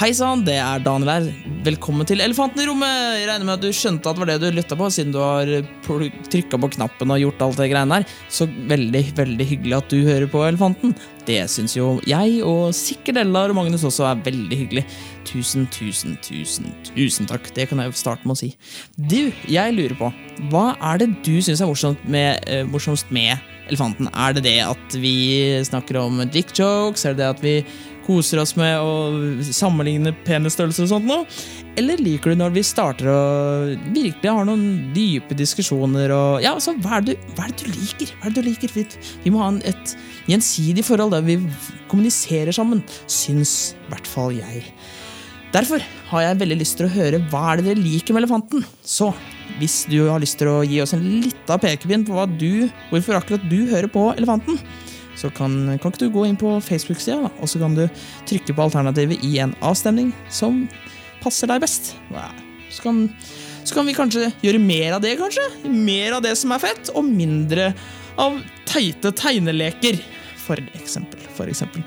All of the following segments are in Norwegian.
Hei sann, det er Daniel her. Velkommen til Elefanten i rommet. Jeg regner med at du skjønte at det var det du lytta på, siden du har trykka på knappen og gjort alt det greiene der. Så veldig, veldig hyggelig at du hører på Elefanten. Det syns jo jeg, og sikkert Ella og Magnus også, er veldig hyggelig. Tusen, tusen, tusen, tusen takk. Det kan jeg jo starte med å si. Du, jeg lurer på, hva er det du syns er morsomst med, eh, morsomst med Elefanten? Er det det at vi snakker om dick jokes? Er det det at vi koser oss med å sammenligne penisstørrelser og sånt noe? Eller liker du når vi starter og virkelig har noen dype diskusjoner og Ja, altså, hva er det, hva er det du liker? Hva er det du liker? Vi, vi må ha en, et gjensidig forhold der vi kommuniserer sammen, syns i hvert fall jeg. Derfor har jeg veldig lyst til å høre hva er det dere liker med elefanten. Så hvis du har lyst til å gi oss en lita pekepinn på du, hvorfor akkurat du hører på Elefanten, så kan, kan ikke du gå inn på Facebook-sida, og så kan du trykke på alternativet i en avstemning som passer deg best. Så kan, så kan vi kanskje gjøre mer av det, kanskje? Mer av det som er fett, og mindre av teite tegneleker. For eksempel. For eksempel.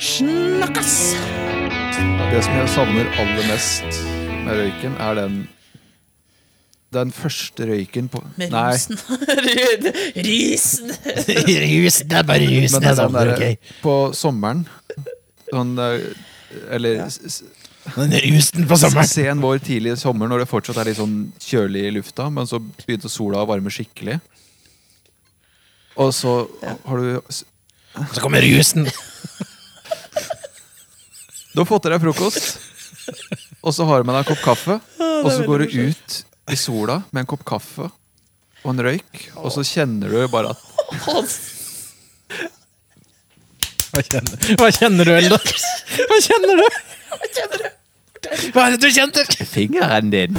Snakkas! Det som jeg savner aller mest med røyken, er den den første røyken på Med rusen. Rusen! Rusen, det er bare rusen men jeg savner, der, ok? på sommeren Sånn eh, Eller s- Den rusen på sommeren. sen vår tidlig sommer når det fortsatt er litt sånn kjølig i lufta, men så begynte sola å varme skikkelig. Og så har du Så kommer rusen. Du har fått i deg frokost, og så har du med deg en kopp kaffe. Og så går du ut i sola med en kopp kaffe og en røyk, og så kjenner du bare at Hva kjenner, hva kjenner du, Eldar? Hva kjenner du? Hva er det du kjenner? fingeren din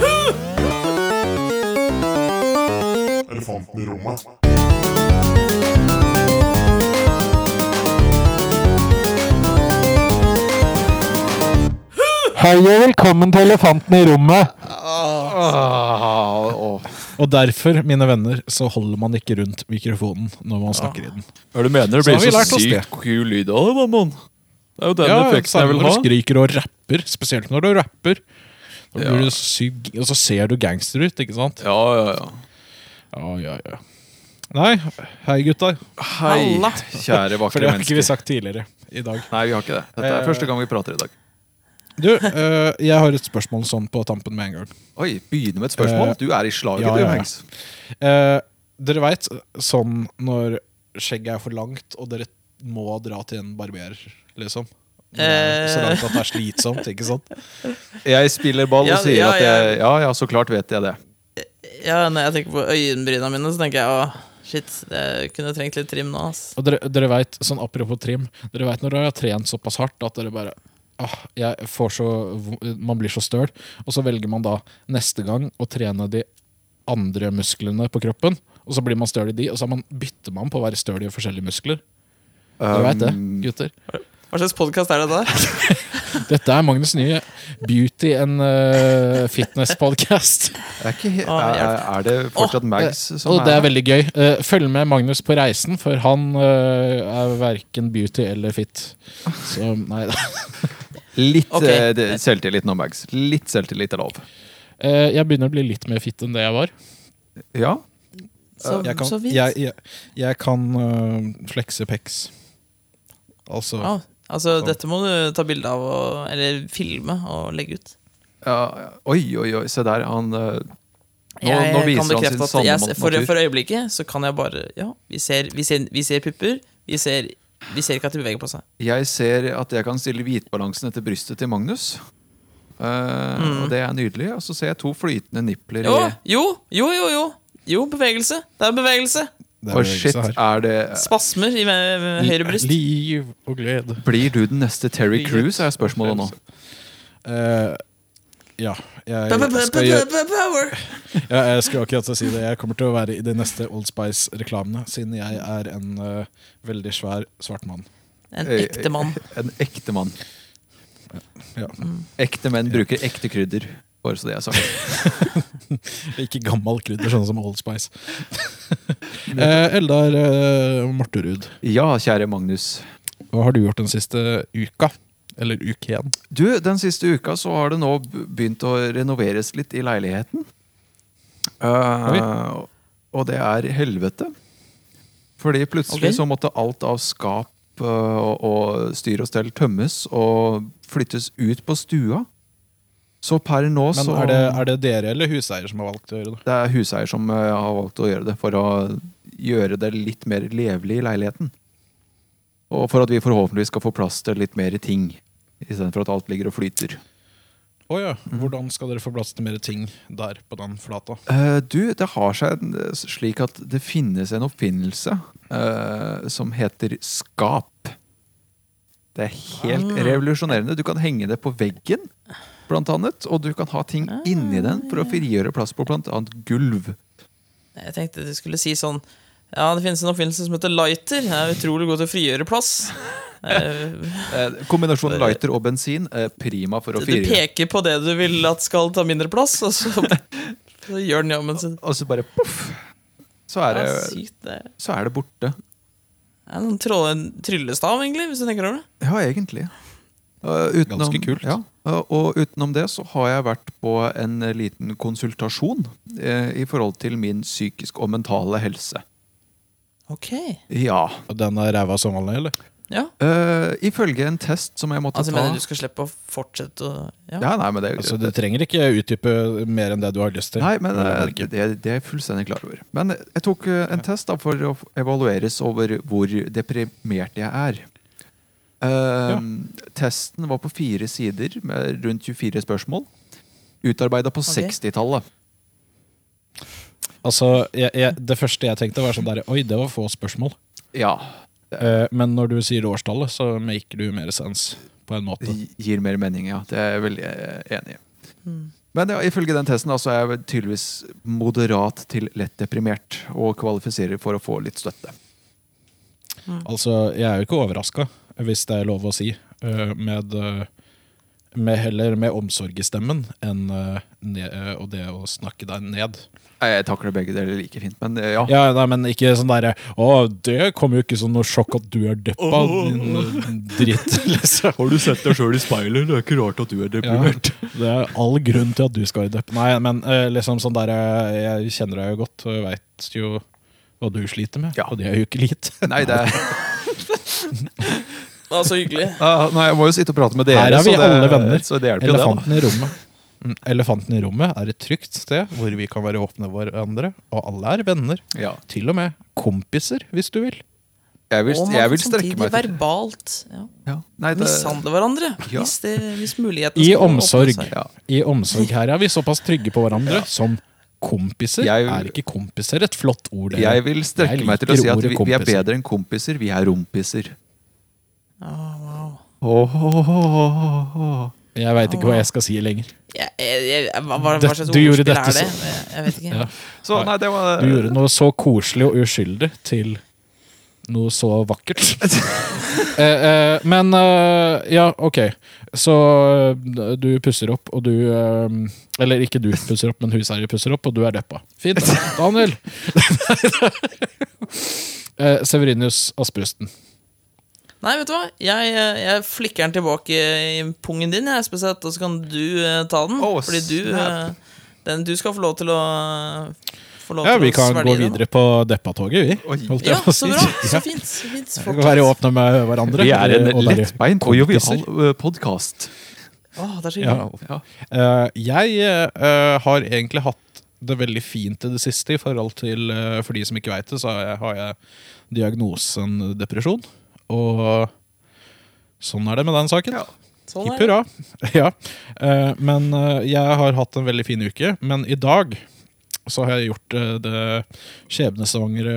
Elefanten i rommet. Hei og velkommen til Elefanten i rommet. Og derfor, mine venner, så holder man ikke rundt mikrofonen når man snakker i den. Hva er det du mener? Det blir så, så, sykt kul lyd av det, mann. Det er jo den Ja, effekten jeg vil ha. når du skriker og rapper, spesielt når du rapper. Da Ja. blir du så syk, og så ser du gangster ut, ikke sant? Ja, ja, ja. Ja, ja, ja. Nei, hei gutta. Hei, Halla. kjære For det har ikke vi sagt tidligere i dag. Nei, vi har ikke det. Dette er Eh. første gang vi prater i dag. Du, uh, jeg har et spørsmål sånn på tampen med en gang. Oi, begynner med et spørsmål. Uh, Du er i slaget, ja, du, ja, ja. Hengs. Eh, dere veit sånn når skjegget er for langt, og dere må dra til en barber, liksom? Så Eh. langt at det er slitsomt, ikke sant? Jeg spiller ball Ja, og sier ja, at jeg Ja, ja, så klart vet jeg det. Ja, når jeg tenker på øyenbryna mine, så tenker jeg å shit, jeg kunne trengt litt trim nå, ass. Og dere, dere vet, sånn apropos trim, dere vet når dere har trent såpass hardt at dere bare ah, jeg får så, Man blir så støl, og så velger man da neste gang å trene de andre musklene på kroppen, og så blir man støl i de, og så man, bytter man på å være støl i forskjellige muskler. Du vet det, Um, gutter. Hva slags podkast er det der? Dette er Magnus' nye beauty and uh, fitness-podkast. Er, er, er det fortsatt Mags som Og det er veldig gøy. Uh, følg med Magnus på reisen, for han uh, er verken beauty eller fit. Så nei da. Litt okay. uh, selvtillit nå, Mags. Litt selvtillit er lov. Uh, jeg begynner å bli litt mer fit enn det jeg var. Ja. Så, Jeg kan, så vidt. jeg, jeg, jeg kan uh, flekse pecs. Altså ah, altså, dette må du ta bilde av, og, eller filme og legge ut. ja. Oi, oi, oi. Se der. Han eh, Nå, Jeg nå viser han sin sanne natur. for, for øyeblikket så kan jeg bare Ja, vi ser, vi ser, vi ser pupper. Vi ser, vi ser ikke at de beveger på seg. Jeg ser at jeg kan stille hvitbalansen etter brystet til Magnus. Uh, Mm. Og det er nydelig. Og så ser jeg to flytende nipler Jo, i jo, jo, jo. Jo, jo bevegelse. Det er bevegelse. det er bevegelse shit. Er det Spasmer i høyre bryst. Liv og glede. Blir du den neste Terry Cruise, er spørsmålet nå. Eh, ja. Jeg skal, ja, jeg skulle akkurat si det. Jeg kommer til å være i de neste Old Spice-reklamene, siden jeg er en uh, veldig svær svart mann. En ekte mann. En ekte mann. Ja. Ekte menn bruker ekte krydder. Bare så det er sagt. Ikke gammel krydder, sånn som Old Spice. eh, Eldar eh, Morterud, Ja, kjære Magnus. hva har du gjort den siste uka? Eller uken. Du, den siste uka så har det nå begynt å renoveres litt i leiligheten. Eh, og det er helvete. Fordi plutselig okay. så måtte alt av skap uh, og styr og stell tømmes og flyttes ut på stua. Så per nå Men så er det, er det dere eller huseier som har valgt å gjøre det? Det er huseier som uh, har valgt å gjøre det for å gjøre det litt mer levelig i leiligheten. Og for at vi forhåpentligvis skal få plass til litt mer ting, istedenfor at alt ligger og flyter. Å ja. Hvordan skal dere få plass til mer ting der på den flata? Uh, du, det har seg eh, slik at det finnes en oppfinnelse uh, som heter skap. Det er helt revolusjonerende. Du kan henge det på veggen, blant annet. Og du kan ha ting inni den for å frigjøre plass på blant annet gulv. Jeg tenkte du skulle si sånn Ja, det finnes en oppfinnelse som heter lighter. Det er utrolig god til å frigjøre plass. Eh, Eh, kombinasjonen lighter og bensin, eh, prima for å frigjøre. Du peker på det du vil at skal ta mindre plass, og så, så gjør den jobben sin. Og så bare poff! Så så er det borte. Det er noen tråd, en tryllestav, egentlig, hvis du tenker over det. Ja, egentlig. Uh, utenom, Ganske kult. Ja, uh, og utenom det så har jeg vært på en liten konsultasjon eh, i forhold til min psykisk og mentale helse. Ok. Ja. Og Den er ræva som vanlig, eller? Ja. Uh, ifølge en test som jeg måtte Altså, ta mener du skal slippe å fortsette å Ja. Ja, nei, men det, Altså, Du trenger ikke utdype mer enn det du har lyst til. Nei, men Vel uh, det, det er jeg fullstendig klar over. Men jeg tok uh, en test da, for å evalueres over hvor deprimert jeg er. Uh, Testen var på fire sider med rundt 24 spørsmål. Utarbeida på okay. 60-tallet. Altså, jeg, jeg, Det første jeg tenkte, var sånn der Oi, det var få spørsmål. Ja. Eh, men når du sier årstallet, så maker du mer sens, på en måte. Gir mer mening, ja. Det er jeg veldig eh, enig i. Men ja, ifølge den testen da, så er jeg tydeligvis moderat til lett deprimert og kvalifiserer for å få litt støtte. Altså, jeg er jo ikke overraska, hvis det er lov å si, eh, med, eh, med heller med omsorg i stemmen enn ne- og det å snakke deg ned. Jeg takler begge deler like fint, men eh, ja. Ja, nei, men ikke sånn derre Å, det kommer jo ikke som noe sjokk at du er deppa, din dritt. Liksom. Har du sett deg sjøl i speilet? Det er ikke rart at du er Ja, det er all grunn til at du skal være depp. Nei, men eh, liksom sånn derre Jeg kjenner deg jo godt, og veit jo hva du sliter med. Ja. Og det er jo ikke lite. Nei, det er Det var så hyggelig. Ja, Nei, jeg må jo sitte og prate med dere. Her er vi så det, alle venner. Så det da. Elefanten i rommet. Mm, Elefanten i rommet er et trygt sted hvor vi kan være åpne hverandre, og alle er venner. Ja. Til og med kompiser, hvis du vil. Jeg vil, Og jeg vil strekke meg til verbalt ja, ja. Nei, det, mishandle hverandre. Ja. Hvis, det, hvis muligheten I omsorg. seg. ja. I omsorg her er vi såpass trygge på hverandre som kompiser. Jeg- er ikke kompiser et flott ord? dere? Jeg vil strekke Jeg meg til å si at vi, vi er bedre enn kompiser. Vi er rompiser. Oh, wow. oh, oh, oh, oh. Jeg veit ikke hva jeg skal si lenger. Jeg, jeg, jeg, hva, hva, hva slags du gjorde ordspill dette er det? så- Jeg, vet ikke. Ja. Så nei, det var Du gjorde noe så koselig og uskyldig til noe så vakkert. eh, eh, men eh, ja, ok. Så eh, du pusser opp, og du eh, Eller ikke du pusser opp, men huseier pusser opp, og du er deppa. Fint. Daniel! eh, Severinius Asperusten. Nei, vet du hva? Jeg, eh, jeg flikker den tilbake i pungen din, jeg, spesielt, og så kan du eh, ta den. Oh, fordi du snap. eh, den, Du skal få lov til å få lov Ja, til vi å kan svelge gå den. videre på deppatoget, vi. Oi. holdt jeg Ja, på å så si. bra. Ja. Så fint. så fint Vi kan være åpne med hverandre. Vi er en og være lettbeint og jovial podkast. Åh, det er så hyggelig. Ja. Eh, jeg eh, har egentlig hatt det veldig fint i det siste i forhold til eh, For de som ikke veit det, så har jeg, har jeg diagnosen depresjon. Og sånn er det med den saken. Ja. Sånn Hipp hurra. ja. Eh, men eh, jeg har hatt en veldig fin uke. Men i dag så har jeg gjort eh, det skjebnesvangre,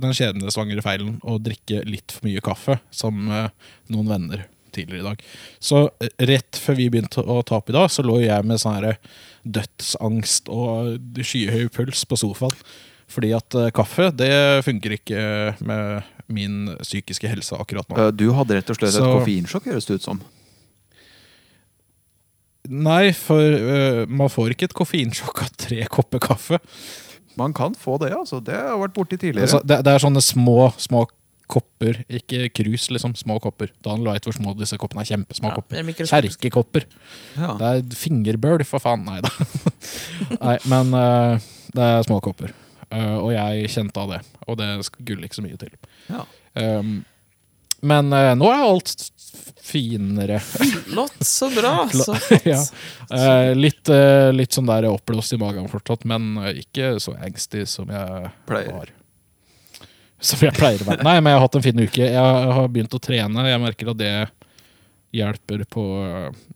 den skjebnesvangre feilen å drikke litt for mye kaffe, som noen venner tidligere i dag. Så rett før vi begynte å ta opp i dag, så lå jeg med sånn her dødsangst og skyhøy puls på sofaen. Fordi at kaffe, det funker ikke med min psykiske helse akkurat nå. Du hadde rett og slett et koffeinsjokk, høres det ut som. Nei, for uh, man får ikke et koffeinsjokk av tre kopper kaffe. Man kan få det, altså. Det har vært borti tidligere. Altså, det, det er sånne små, små kopper, ikke krus, liksom. Små kopper. Dan veit hvor små disse koppene er. Kjempesmå Ja, kopper. er. Kjerkekopper. Ja. Det er fingerbøl, for faen. Nei da. Nei, men uh, det er små kopper. Eh, og jeg kjente av det. Og det skulle ikke så mye til. Ja. Um, men uh, nå er alt finere. Flott, så bra. Så ja. uh, litt, litt sånn der oppblåst i magen fortsatt, men ikke så engstig som jeg Pleier. var. Som jeg pleier å være. Nei, men jeg har hatt en fin uke. Jeg har begynt å trene. Jeg merker at det hjelper på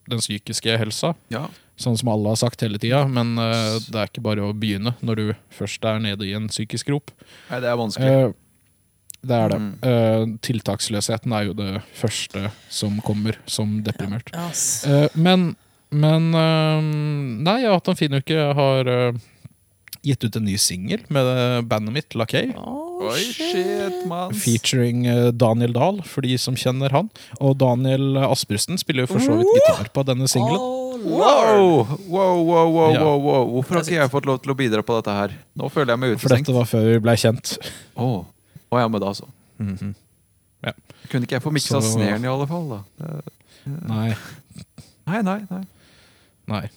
den psykiske helsa. ja. Sånn som alle har sagt hele tida, men uh, det er ikke bare å begynne når du først er nede i en psykisk grop. Nei, det er vanskelig. Uh, det er det. Mm. Uh, tiltaksløsheten er jo det første som kommer som deprimert. ja. Eh, men men Nei, jeg har hatt en fin uke. Jeg har gitt ut en ny singel med bandet mitt, Lakay. Å, Oi, shit, mann. Featuring Daniel Dahl, for de som kjenner han. Og Daniel Aspersen spiller jo for så vidt gitar på denne singelen. Lord. Wow, wow, wow, wow, Ja. wow, wow. Hvorfor har ikke jeg fått lov til å bidra på dette her? Nå føler jeg meg For dette var før vi blei kjent. Å Å ja, men da så. Mhm. Ja. Kunne ikke jeg få miksa Så- sneren i alle fall, da? Eh, Nei, Nei, nei, nei. nei.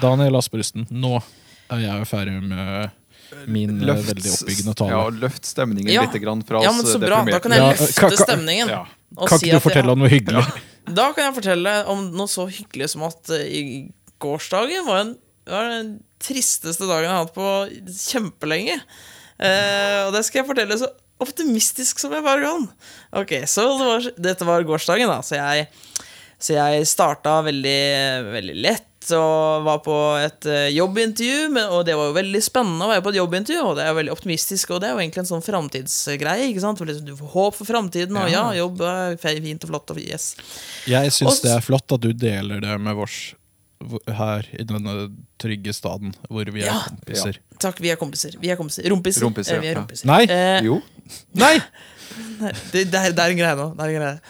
Daniel Asperusten, nå er jeg ferdig med min eh, Løft- veldig oppbyggende tale. Ja, løft stemningen Ja. litt grann fra oss Ja, men så bra. Da kan jeg Ja, løfte ka- ka- stemningen. Ja. og Kan si ikke du at jeg- fortelle om noe hyggelig? Da kan jeg fortelle om noe så hyggelig som at eh, i gårsdagen var, en, var den tristeste dagen jeg har hatt på kjempelenge. Eh, og det skal jeg fortelle så optimistisk som jeg bare kan. Ok, så det var, Dette var gårsdagen, da. Så jeg, så jeg starta veldig, veldig lett og var på et eh, jobbintervju. Men, og det var jo veldig spennende å være på et jobbintervju, og det er jo veldig optimistisk. Og det er jo egentlig en sånn framtidsgreie. ikke sant? For liksom, Du får håp for framtiden, og ja, jobb er fint og flott og yes. Jeg syns det er flott at du deler det med vårs her i denne trygge staden hvor vi er Ja. kompiser. Takk, vi er kompiser. Vi er kompiser. Rompiser. Rompiser, Eh, vi er ja. Nei. Eh, Jo. Nei! det, det, er, det er en greie nå. Det er en greie.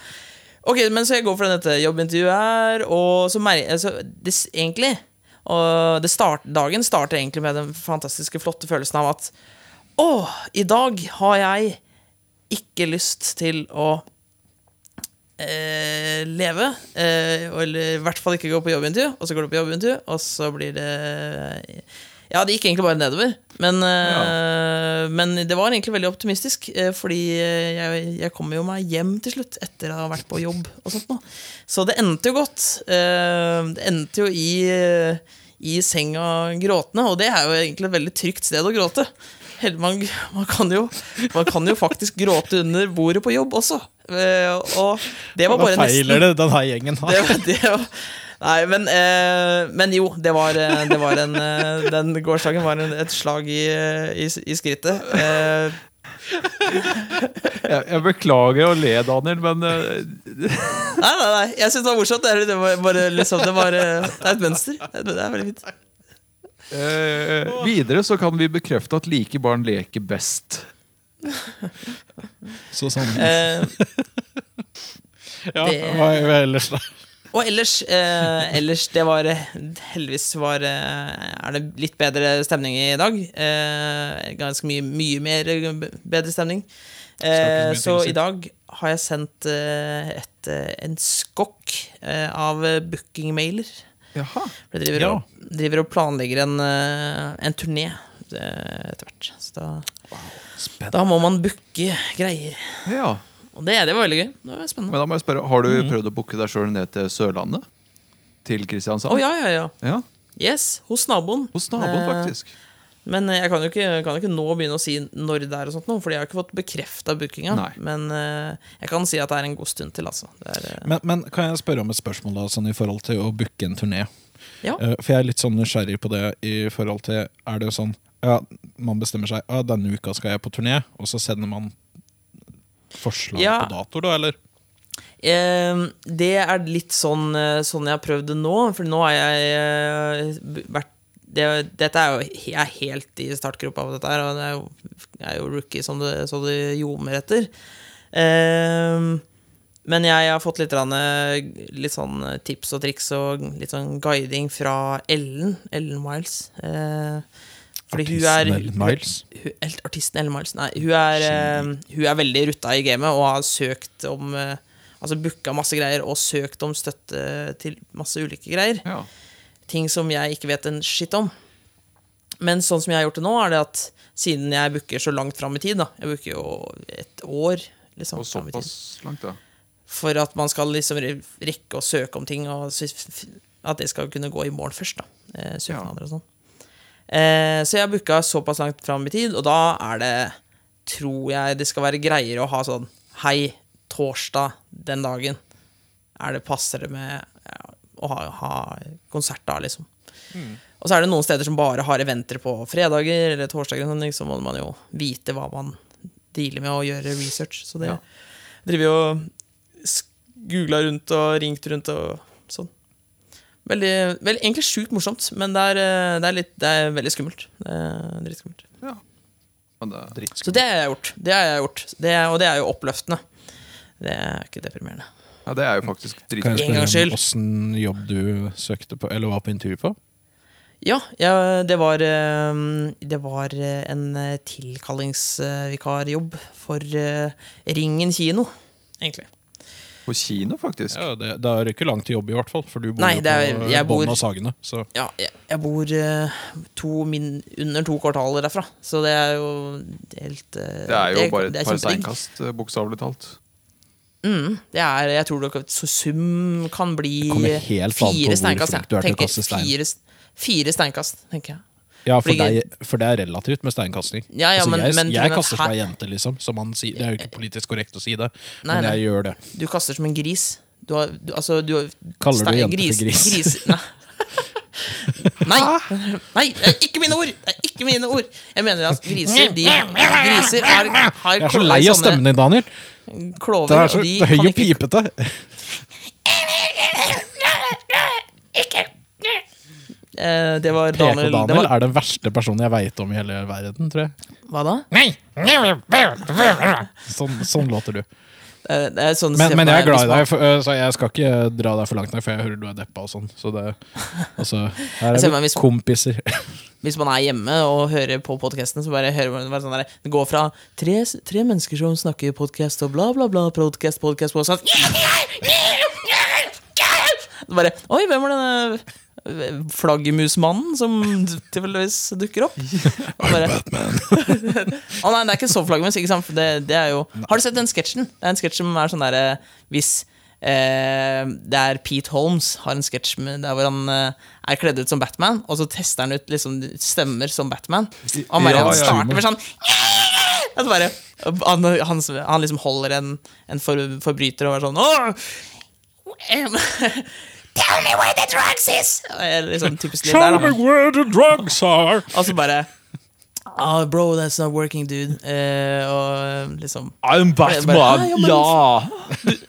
Ok, men så jeg går for dette jobbintervjuet her, og så merker altså, det, egentlig og start, Dagen starter egentlig med den fantastiske, flotte følelsen av at Å, i dag har jeg ikke lyst til å eh, leve. Eh, eller i hvert fall ikke gå på jobbintervju. Og så går du på jobbintervju, og så blir det Ja, det gikk egentlig bare nedover. Men, ja. men det var egentlig veldig optimistisk, eh, fordi eh, jeg, jeg kommer jo meg hjem til slutt etter å ha vært på jobb. og sånt nå. Så det endte jo godt. Eh, det endte jo i, eh, i senga gråtende, og det er jo egentlig et veldig trygt sted å gråte. Man, man, kan jo, man kan jo faktisk gråte under bordet på jobb også. Eh, og det var bare feiler nesten det her gjengen det, har? var- det var, Nei, men, eh, men jo, det var, eh, det var en eh, Den gårsdagen var en, et slag i, eh, i, i skrittet. Eh, Jeg, jeg beklager å le, Daniel, men nei, nei, nei, jeg syns det var morsomt. Det er, det var bare liksom, det, var, det er et mønster. Det er, det er veldig fint. eh, videre så kan vi bekrefte at like barn leker best. Så sånn. Eh, Ja, det- hva er ellers, da? Og ellers, eh, ellers det var eh, Heldigvis var, eh, er det litt bedre stemning i dag. Eh, ganske mye, mye mer eh, bedre stemning. Eh, så i dag har jeg sendt et, en skokk av bookingmailer. Jaha. Jeg driver, Ja. og, driver og planlegger en, en turné etter hvert. Så da, da må man booke greier. Ja. Og det, det var veldig gøy. Det var spennende. Men da må jeg spørre, har du Mm. prøvd å booke deg sjøl ned til Sørlandet? Til Kristiansand? Å ja, ja, ja. Ja, Yes, hos naboen. Hos naboen, Eh, faktisk. Men jeg kan jo ikke, kan jo ikke nå begynne å si når det er, og sånt nå, fordi jeg har ikke fått bekrefta bookinga. Nei. Men eh, jeg kan si at det er en god stund til, altså. Det er, eh, Men, men kan jeg spørre om et spørsmål da, sånn i forhold til å booke en turné? ja. Eh, For jeg er litt sånn nysgjerrig på det i forhold til Er det sånn ja, man bestemmer seg ja, denne uka skal jeg på turné, og så sender man forslag Ja. på dato, da, eller? Eh, det er litt sånn, eh, sånn jeg har prøvd det nå, for nå har jeg eh, vært det, Dette er jo Jeg er helt i startgropa av dette her, og det er jo, jeg er jo rookie som det, så det ljomer etter. Eh, men jeg har fått litt, eh, litt sånn tips og triks og litt sånn guiding fra Ellen, Ellen Miles. Eh, Fordi hun er Miles. hun, hun, Artisten Ellen Miles. Nei, hun er, eh, hun er veldig rutta i gamet og har søkt om eh, Altså booka masse greier og søkt om støtte til masse ulike greier. Ja. Ting som jeg ikke vet en shit om. Men sånn som jeg har gjort det nå, er det at siden jeg booker så langt fram i tid da, Jeg booker jo et år liksom, Og fram i tid. såpass langt, da. For at man skal liksom re- rekke å søke om ting, og at det skal kunne gå i morgen først. da Søknader ja. og sånn. Eh, så jeg har booka såpass langt fram i tid, og da er det Tror jeg det skal være greiere å ha sånn Hei, torsdag den dagen. Er det passer det med ja, å ha, ha konsert da, liksom? Og så er det noen steder som bare har eventer på fredager eller torsdager, sånn, så må man jo vite hva man dealer med, og gjøre research. Så det Ja. driver jo googla rundt og ringt rundt og sånn. Veldig, veldig, egentlig sjukt morsomt, men det er, eh, det er, litt, det er veldig skummelt. Det er dritskummelt. Ja. det, Så det har jeg gjort. Det har jeg gjort. Det, er- og det er jo oppløftende. Det er ikke deprimerende. ja, det er jo faktisk Kan dritkult. jeg spørre åssen jobb du søkte på, eller var på intervju på? Ja, ja det var eh, Det var eh, en tilkallingsvikarjobb for Ringen kino, egentlig. På kino, faktisk. Ja, det, det er ikke langt til jobb, i hvert fall. For du bor Nei, jo på er- bor- av Sagene. Så Ja, jeg, jeg bor eh, to min, under to kvartaler derfra, så det er jo helt eh, Det er jo bare et par steinkast, eh, bokstavelig talt. Mm, det er, jeg tror det, så sum kan bli fire steinkast. jeg. er Tenker stein. Fire, fire steinkast, tenker jeg. Ja, for, Fordi- deg, for det er relativt med steinkasting. Ja, ja, altså, men- jeg men- jeg kaster som ei jente, liksom. Som man sier. Det er jo ikke politisk korrekt å si det, Nei, men nei. jeg gjør det. Du kaster som en gris. Du har, du, altså, du har Kaller du jente jente for gris? nei. nei! Nei, er ikke mine ord! Ikke mine ord! Jeg mener at griser de, Griser har, har Jeg er så lei av stemmen din, Daniel. klover, Det er så de høy og pipete. eh, Det var Daniel, det PK-Daniel var, er den verste personen jeg veit om i hele verden, tror jeg. Hva da? Sånn, sånn låter du. Det er, er sånn Men, men jeg er glad i deg, for, øh, så jeg skal ikke dra deg for langt nok, for jeg hører du er deppa og sånn. Så det Altså, her er meg vi hvis- kompiser. Hvis man er hjemme og hører på podkasten, så bare hører man bare sånn der, Det går fra tre, tre mennesker som snakker podkast og bla, bla, bla, podcast, podcast, podcast sånn, Så bare Oi, hvem var denne eh, flaggermusmannen som tilfeldigvis dukker opp? I'm Batman. Å nei, det er ikke så flaggermus, ikke sant? Det, det er jo Har du sett den sketsjen? Det er en sketsj som er sånn derre Hvis eh, det er Pete Holmes har en sketsj der hvor han eh, er kledd ut som Batman, og så tester han ut liksom stemmer som Batman. Og han, bare, Ja, han starter med sånn bare, han, han, han liksom holder en, en for, forbryter og er sånn Åh! Tell me where the drugs is! Eller Liksom der, da. where the drugs are! Og så bare Oh, bro, that's not working, dude. Uh, og liksom I'm Batman, ja!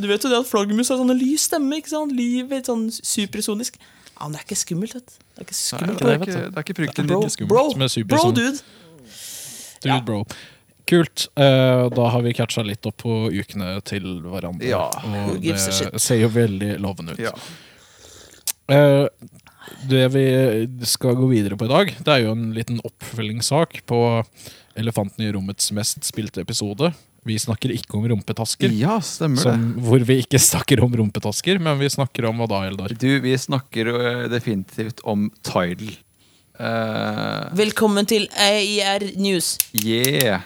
Du vet jo det at flaggermus har sånne lys stemme, ikke sant? Livet sånn supersonisk. Ja, men det er ikke skummelt, vet du. Det er ikke Nei, skummelt. det er ikke, det er ikke det bro, ikke bro, bro, bro, dude. Dude, Ja. bro. Kult. Eh, da har vi catcha litt opp på ukene til hverandre. Ja. Og det ser jo veldig lovende ut. Ja. Eh, det vi skal gå videre på i dag, det er jo en liten oppfølgingssak på Elefanten i rommets mest spilte episode. Vi snakker ikke om rumpetasker. ja, stemmer det. Hvor vi ikke snakker om rumpetasker, men vi snakker om hva da, Eldar? Du, vi snakker ø, definitivt om Tidal. Uh, Velkommen til AIR News. yeah.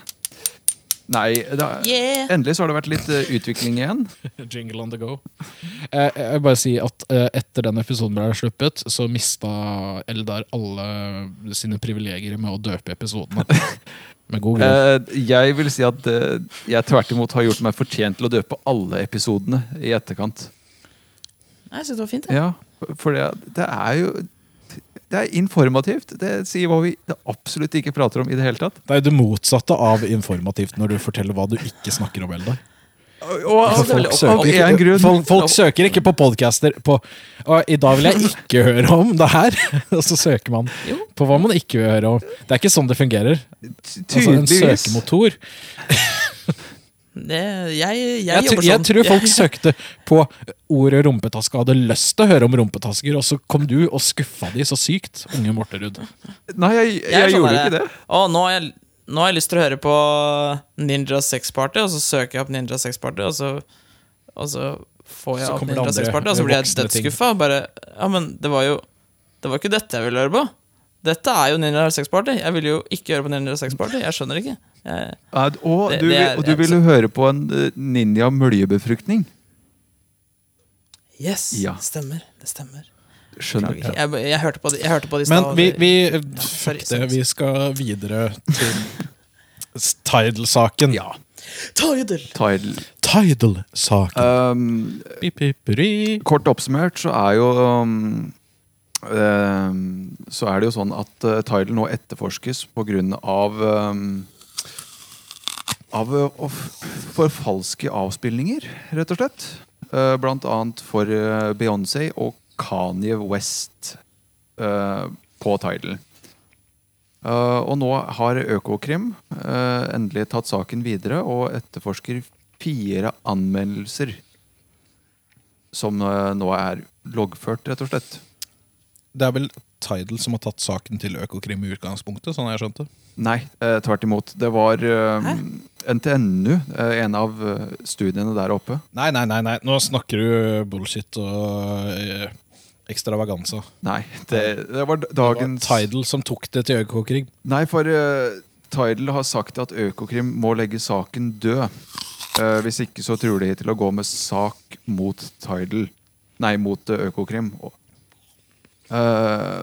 Nei, da, Yeah. endelig så har det vært litt uh, utvikling igjen. Jingle on the go. Eh, jeg vil bare si at eh, etter den episoden ble sluppet, så mista Eldar alle sine privilegier med å døpe episodene. Med god grunn. Eh, jeg vil si at ø, jeg tvert imot har gjort meg fortjent til å døpe alle episodene i etterkant. Jeg synes det var fint. det Ja, for det, det er jo Det er informativt. Det sier hva vi absolutt ikke prater om i det hele tatt. Det er jo det motsatte av informativt når du forteller hva du ikke snakker om, Eldar. Altså, Folk søker, ikke, folk, folk søker ikke på podcaster på I dag vil jeg ikke høre om det her! Og så søker man på hva man ikke vil høre om. Det er ikke sånn det fungerer. Altså En søkemotor Det, jeg, jeg, Jeg, jobber sånn. jeg tror folk søkte på ordet rumpetaske og hadde lyst til å høre om rumpetasker, og så kom du og skuffa de så sykt, unge Morterud. Nei, jeg, jeg, Jeg sånn gjorde der, ikke det. Å, nå har, jeg, nå har jeg lyst til å høre på Ninja Sex Party, og så søker jeg opp Ninja Sex Party, og så, og så får jeg Så opp Ninja Sex Party, og så blir jeg dødsskuffa. Bare Ja, men det var jo Det var ikke dette jeg ville høre på. Dette er jo Ninja Sex Party. Jeg ville jo ikke høre på Ninja Sex Party. Jeg skjønner ikke. Jeg, Ja, og, Det- du, det er- vil- og du ville høre på en eh, ninja møljebefruktning? yes, Ja. det stemmer. Det stemmer. Skjønner. Jeg, jeg, jeg, hørte på de, jeg hørte på de Men vi, vi, sorry, fuck sorry. det, vi skal videre til Tidal-saken. Ja. Tidal! Tidal. Tidal-saken. Um, kort oppsummert så er jo um, Så er det jo sånn at uh, Tidal nå etterforskes grunn av um, av å forfalske avspillinger, rett og slett. Blant annet for Beyoncé og Kanye West på Tidal. Og nå har Økokrim endelig tatt saken videre og etterforsker fire anmeldelser som nå er loggført, rett og slett. Det er vel Tidal som har tatt saken til Økokrim i utgangspunktet, sånn har jeg skjønt det. Nei, eh, tvert imot. Det var eh, NTNU, eh, en av eh, studiene der oppe. Nei, nei, nei, nei. nå snakker du bullshit og eh, ekstravaganza. Nei, det, det var dagens Det var Tidal som tok det til Økokrim. Nei, for uh, Tidal har sagt at Økokrim må legge saken død. Eh, hvis ikke så truer de til å gå med sak mot Tidal. Nei, mot eh, Økokrim. Eh,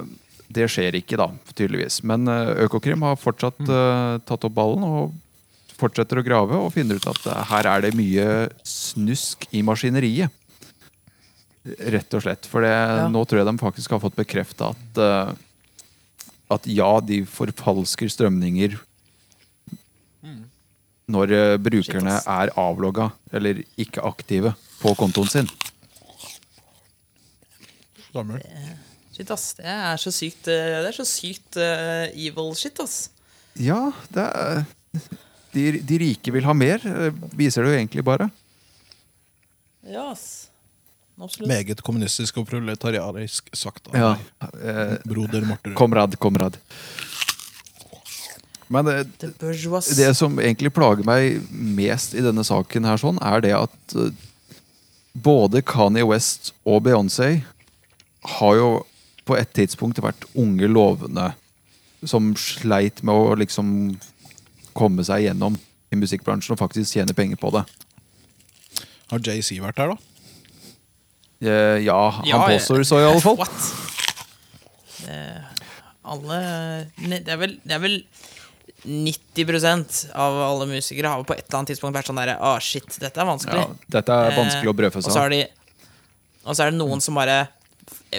det skjer ikke, da, tydeligvis. Men eh, Økokrim har fortsatt eh, tatt opp ballen og fortsetter å grave og finner ut at her er det mye snusk i maskineriet. Rett og slett. For det, nå tror jeg de faktisk har fått bekrefta at at ja, de forfalsker strømninger når eh, brukerne er avlogga eller ikke aktive på kontoen sin. Stemmer. Shit, ass. Det er så sykt eh, Det er så sykt uh, evil shit, ass. Ja, det er de, de rike vil ha mer, eh, viser det jo egentlig bare. Ja, ass. Absolutt. Meget kommunistisk og proletariarisk sagt av Ja, eh, broder Morterud. Komrad, komrad. Men det, det som egentlig plager meg mest i denne saken, her sånn, er det at både Kanye West og Beyoncé har jo på et tidspunkt vært unge lovende som sleit med å liksom komme seg gjennom i musikkbransjen og faktisk tjene penger på det. Har JC vært der, da? Eh, Ja, han Ja, påstår så i alle fall. What? Det, alle det, er vel, det er vel 90% av alle musikere har på et eller annet tidspunkt vært sånn derre Å, shit, dette er vanskelig. Ja, dette er vanskelig å brødfø Eh, Og seg så de, og så er det noen som bare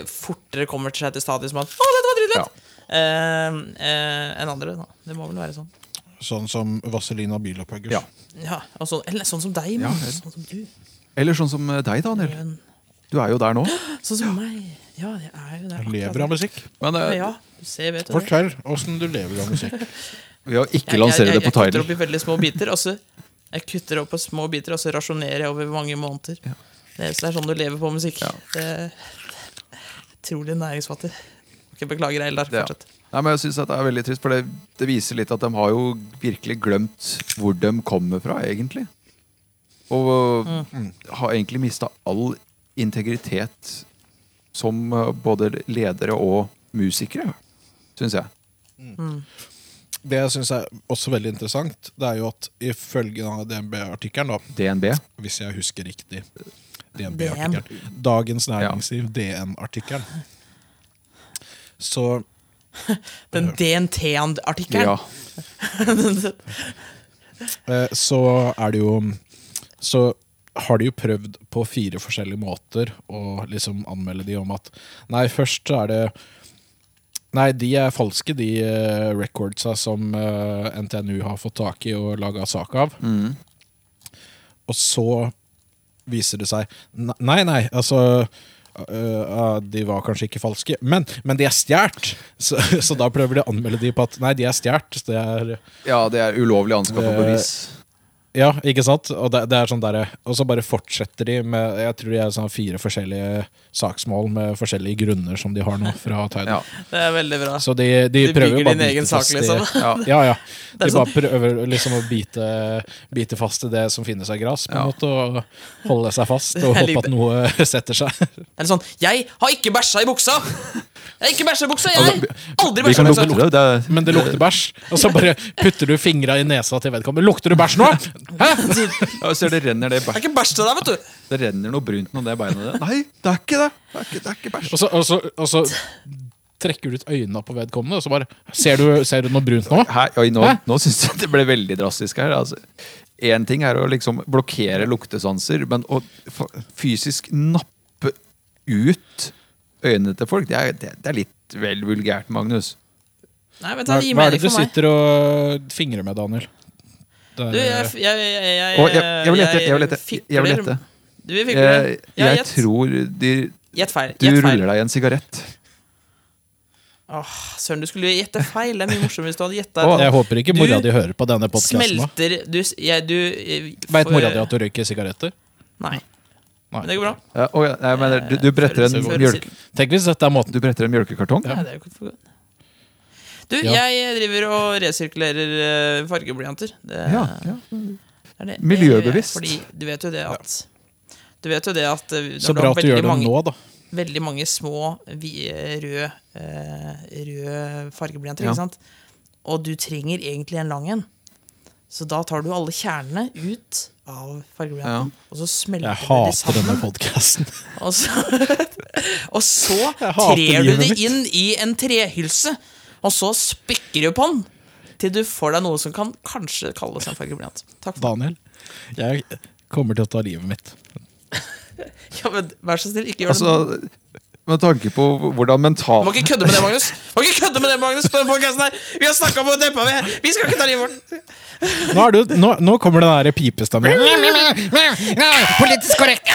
fortere kommer til seg til stadiet som at Å, dette var dritlett! Eh, eh, enn andre. Da. Det må vel være sånn. Sånn som Vazelina Bilopphøggers. Ja. Ja, så, eller sånn som deg, Ja, eller. sånn som du. Eller sånn som deg, Daniel. Du er jo der nå. Sånn som meg. Ja, jeg er jo der. Jeg lever av musikk. Men eh, Ja, du ser, vet. Fortell åssen du lever av musikk. ved å ikke lansere jeg, jeg, det på Jeg kutter opp i veldig små biter, og Jeg kutter opp på små biter, og så rasjonerer jeg over mange måneder. Det, så det er sånn du lever på musikk. Ja. Det Utrolig næringsfattig. Ok, beklager, Eldar. Ja. Nei, men jeg synes at Det er veldig trist, for det, det viser litt at de har jo virkelig glemt hvor de kommer fra, egentlig. Og har egentlig mista all integritet som eh, både ledere og musikere, syns jeg. Det jeg syns er også veldig interessant, det er jo at ifølge DNB-artikkelen, DNB. hvis jeg husker riktig DNB-artikkelen Dagens Næringsliv, DN-artikkelen. Så Den DNT-artikkelen. Ja. Eh, så er det jo Så har de jo prøvd på fire forskjellige måter å liksom anmelde de om at Nei, først så er det Nei, de er falske, de eh, recordsa som eh, NTNU har fått tak i og laga sak av. Mm. Og så viser det seg Nei, nei, altså Uh, De var kanskje ikke falske, men, men de er stjålet! Så, så da prøver de å anmelde de på at nei, de er stjålet. Ja, det er ulovlig anskaffa bevis. Ja, ikke sant? Og, det, det er sånn der, og så bare fortsetter de med Jeg tror de er sånn fire forskjellige saksmål med forskjellige grunner som de har nå fra Tide. Ja. Det er veldig bra. Så de, de, de prøver bygger din egen sak, liksom. i Ja. Ja, ja. De er bare prøver liksom å bite, bite fast i det som finnes av gress, på en Ja. måte, og holde seg fast og håpe at noe setter seg. Eller sånn Jeg har ikke bæsja i buksa! Jeg har ikke bæsja i buksa, jeg! Altså, Aldri bæsja i buksa! det. det Men det lukter bæsj, og så bare putter du fingra i nesa til vedkommende. Lukter du bæsj nå?! Hæ?! Ser det renner det Det er ikke bæsj til deg, vet du. Det renner noe brunt noe det beinet ditt. Nei, det er ikke det! Det er ikke, det er ikke bæsj. Og så, og så, og så trekker du ut øynene på vedkommende, og så bare Ser du, ser du noe brunt nå? Hæ? oi, nå Hæ? nå syns jeg det ble veldig drastisk her. Altså. Én ting er å liksom blokkere luktesanser, men å fysisk nappe ut øynene til folk, det er, det, det er litt vel vulgært, Magnus. Nei, vet du, Hva, det gir hva er mening det du for meg. sitter og fingrer med, Daniel? Du, jeg, jeg, jeg, jeg, jeg, jeg vil lette. Jeg vil gjette Jeg vil fikler- Du vil fikle? Jeg, Ja, jeg tror de, Gjett feil. du feil. ruller deg i en sigarett. Åh, Søren, du skulle jo gjette feil. Det er mye morsommere hvis du hadde gjetta. Jeg håper ikke mora di hører på denne podkasten. Du, ja, du eh, Veit mora di at du røyker sigaretter? Nei. Nei. Men det går bra. Ja, og, ja, jeg mener, du, du, bretter en Før- før- mjølk, Tenk hvis dette er måten du bretter en mjølkekartong? Nei, det er jo ikke for godt. Du, Ja. jeg driver og resirkulerer eh, fargeblyanter. Det, Ja, ja. det det. Miljøbevisst. Fordi du vet jo det at Du vet jo det at eh, Så bra at du gjør det mange, nå, da. veldig mange små røde rød fargeblyanter, Ja. ikke sant? Og du trenger egentlig en lang en. Så da tar du alle kjernene ut av fargeblyanten, og så smelter Jeg du det hater denne sammen. podkasten. Og så, og så trer du det mitt. inn i en trehylse, og så spikker du på den til du får deg noe som kan kanskje kalles en fargeblyant. Takk for Daniel, jeg kommer til å ta livet mitt. ja, men Vær så snill, ikke gjør det. Altså, med tanke på hvordan Du må ikke kødde med det, Magnus! Du må ikke kødde med det, Magnus på den her Vi har snakka om å dempe vi, vi skal ikke ta livet vårt! Nå, er det, nå, nå kommer den der pipestemmen. Politisk korrekt.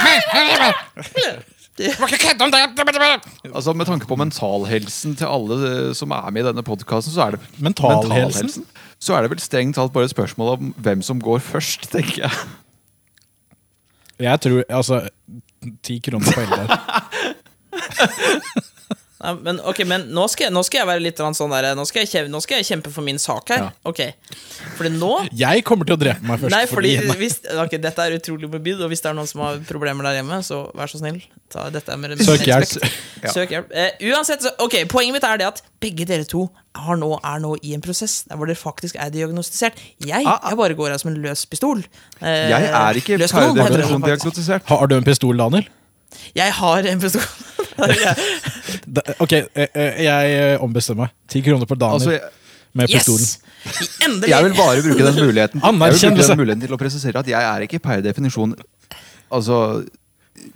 Altså Med tanke på mentalhelsen til alle eh, som er med i denne podkasten, så er det Mentalhelsen? Så er det vel strengt talt bare et spørsmål om hvem som går først, tenker jeg. Jeg tror Altså, ti kroner på øl der. Nei, men, ok, men nå skal, jeg, nå skal jeg være litt sånn der nå skal, jeg kjempe, nå skal jeg kjempe for min sak her. Ja. Ok Fordi nå Jeg kommer til å drepe meg først. Nei, fordi fordi, hvis, okay, Dette er utrolig morbid, og hvis det er noen som har problemer der hjemme, så vær så snill. Ta dette med Søk hjelp. Ja. Søk hjelp. Eh, uansett, så, ok, Poenget mitt er det at begge dere to har nå, er nå i en prosess der hvor dere faktisk er diagnostisert. Jeg, Ah, ah. jeg bare går her som en løs pistol. Eh, Jeg er ikke per definisjon diagnostisert. Har du en pistol, Daniel? Jeg har en pistol. Ok, eh, eh, jeg eh, ombestemmer meg. Ti kroner på Daniel Altså, jeg, med pistolen. yes! Endelig! jeg vil bare bruke den muligheten Jeg vil bruke den muligheten til å presisere at jeg er ikke per definisjon Altså,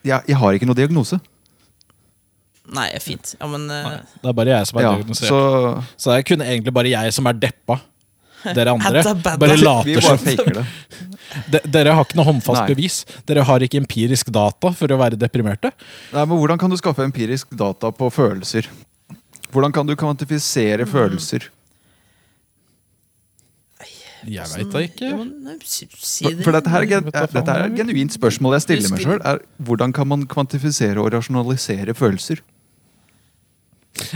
jeg, jeg har ikke noe diagnose. Nei, fint. Ja, men Nei, Det er bare jeg som er Ja, diagnosert. så Så det er kun egentlig bare jeg som er deppa. Dere andre bare later som. dere har ikke noe håndfast Nei. bevis. Dere har ikke empirisk data for å være deprimerte. Nei, men Hvordan kan du skaffe empirisk data på følelser? Hvordan kan du kvantifisere følelser? Jeg veit da ikke. si, si For, for dette, her er, dette er et genuint spørsmål jeg stiller meg sjøl. Hvordan kan man kvantifisere og rasjonalisere følelser?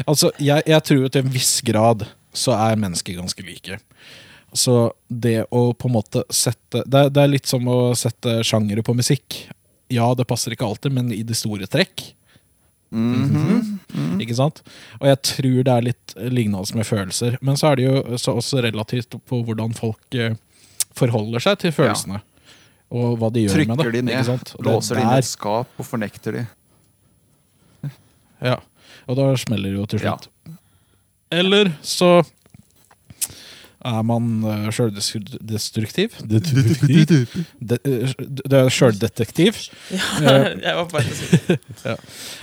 Altså, jeg, jeg tror til en viss grad så er mennesker ganske like. Så det å på en måte sette Det er, det er litt som å sette sjangere på musikk. Ja, det passer ikke alltid, men i det store trekk. Mhm. Ikke sant? Og jeg tror det er litt lignende med følelser. Men så er det jo så også relativt på hvordan folk eh, forholder seg til følelsene. Og hva de gjør med det. Trykker de ned, er låser de et skap og fornekter de. Ja, og da smeller det jo til slutt. Eller så er man uh, sjøldestruktiv. Eh, det er sjøldetektiv. jeg var bare ja.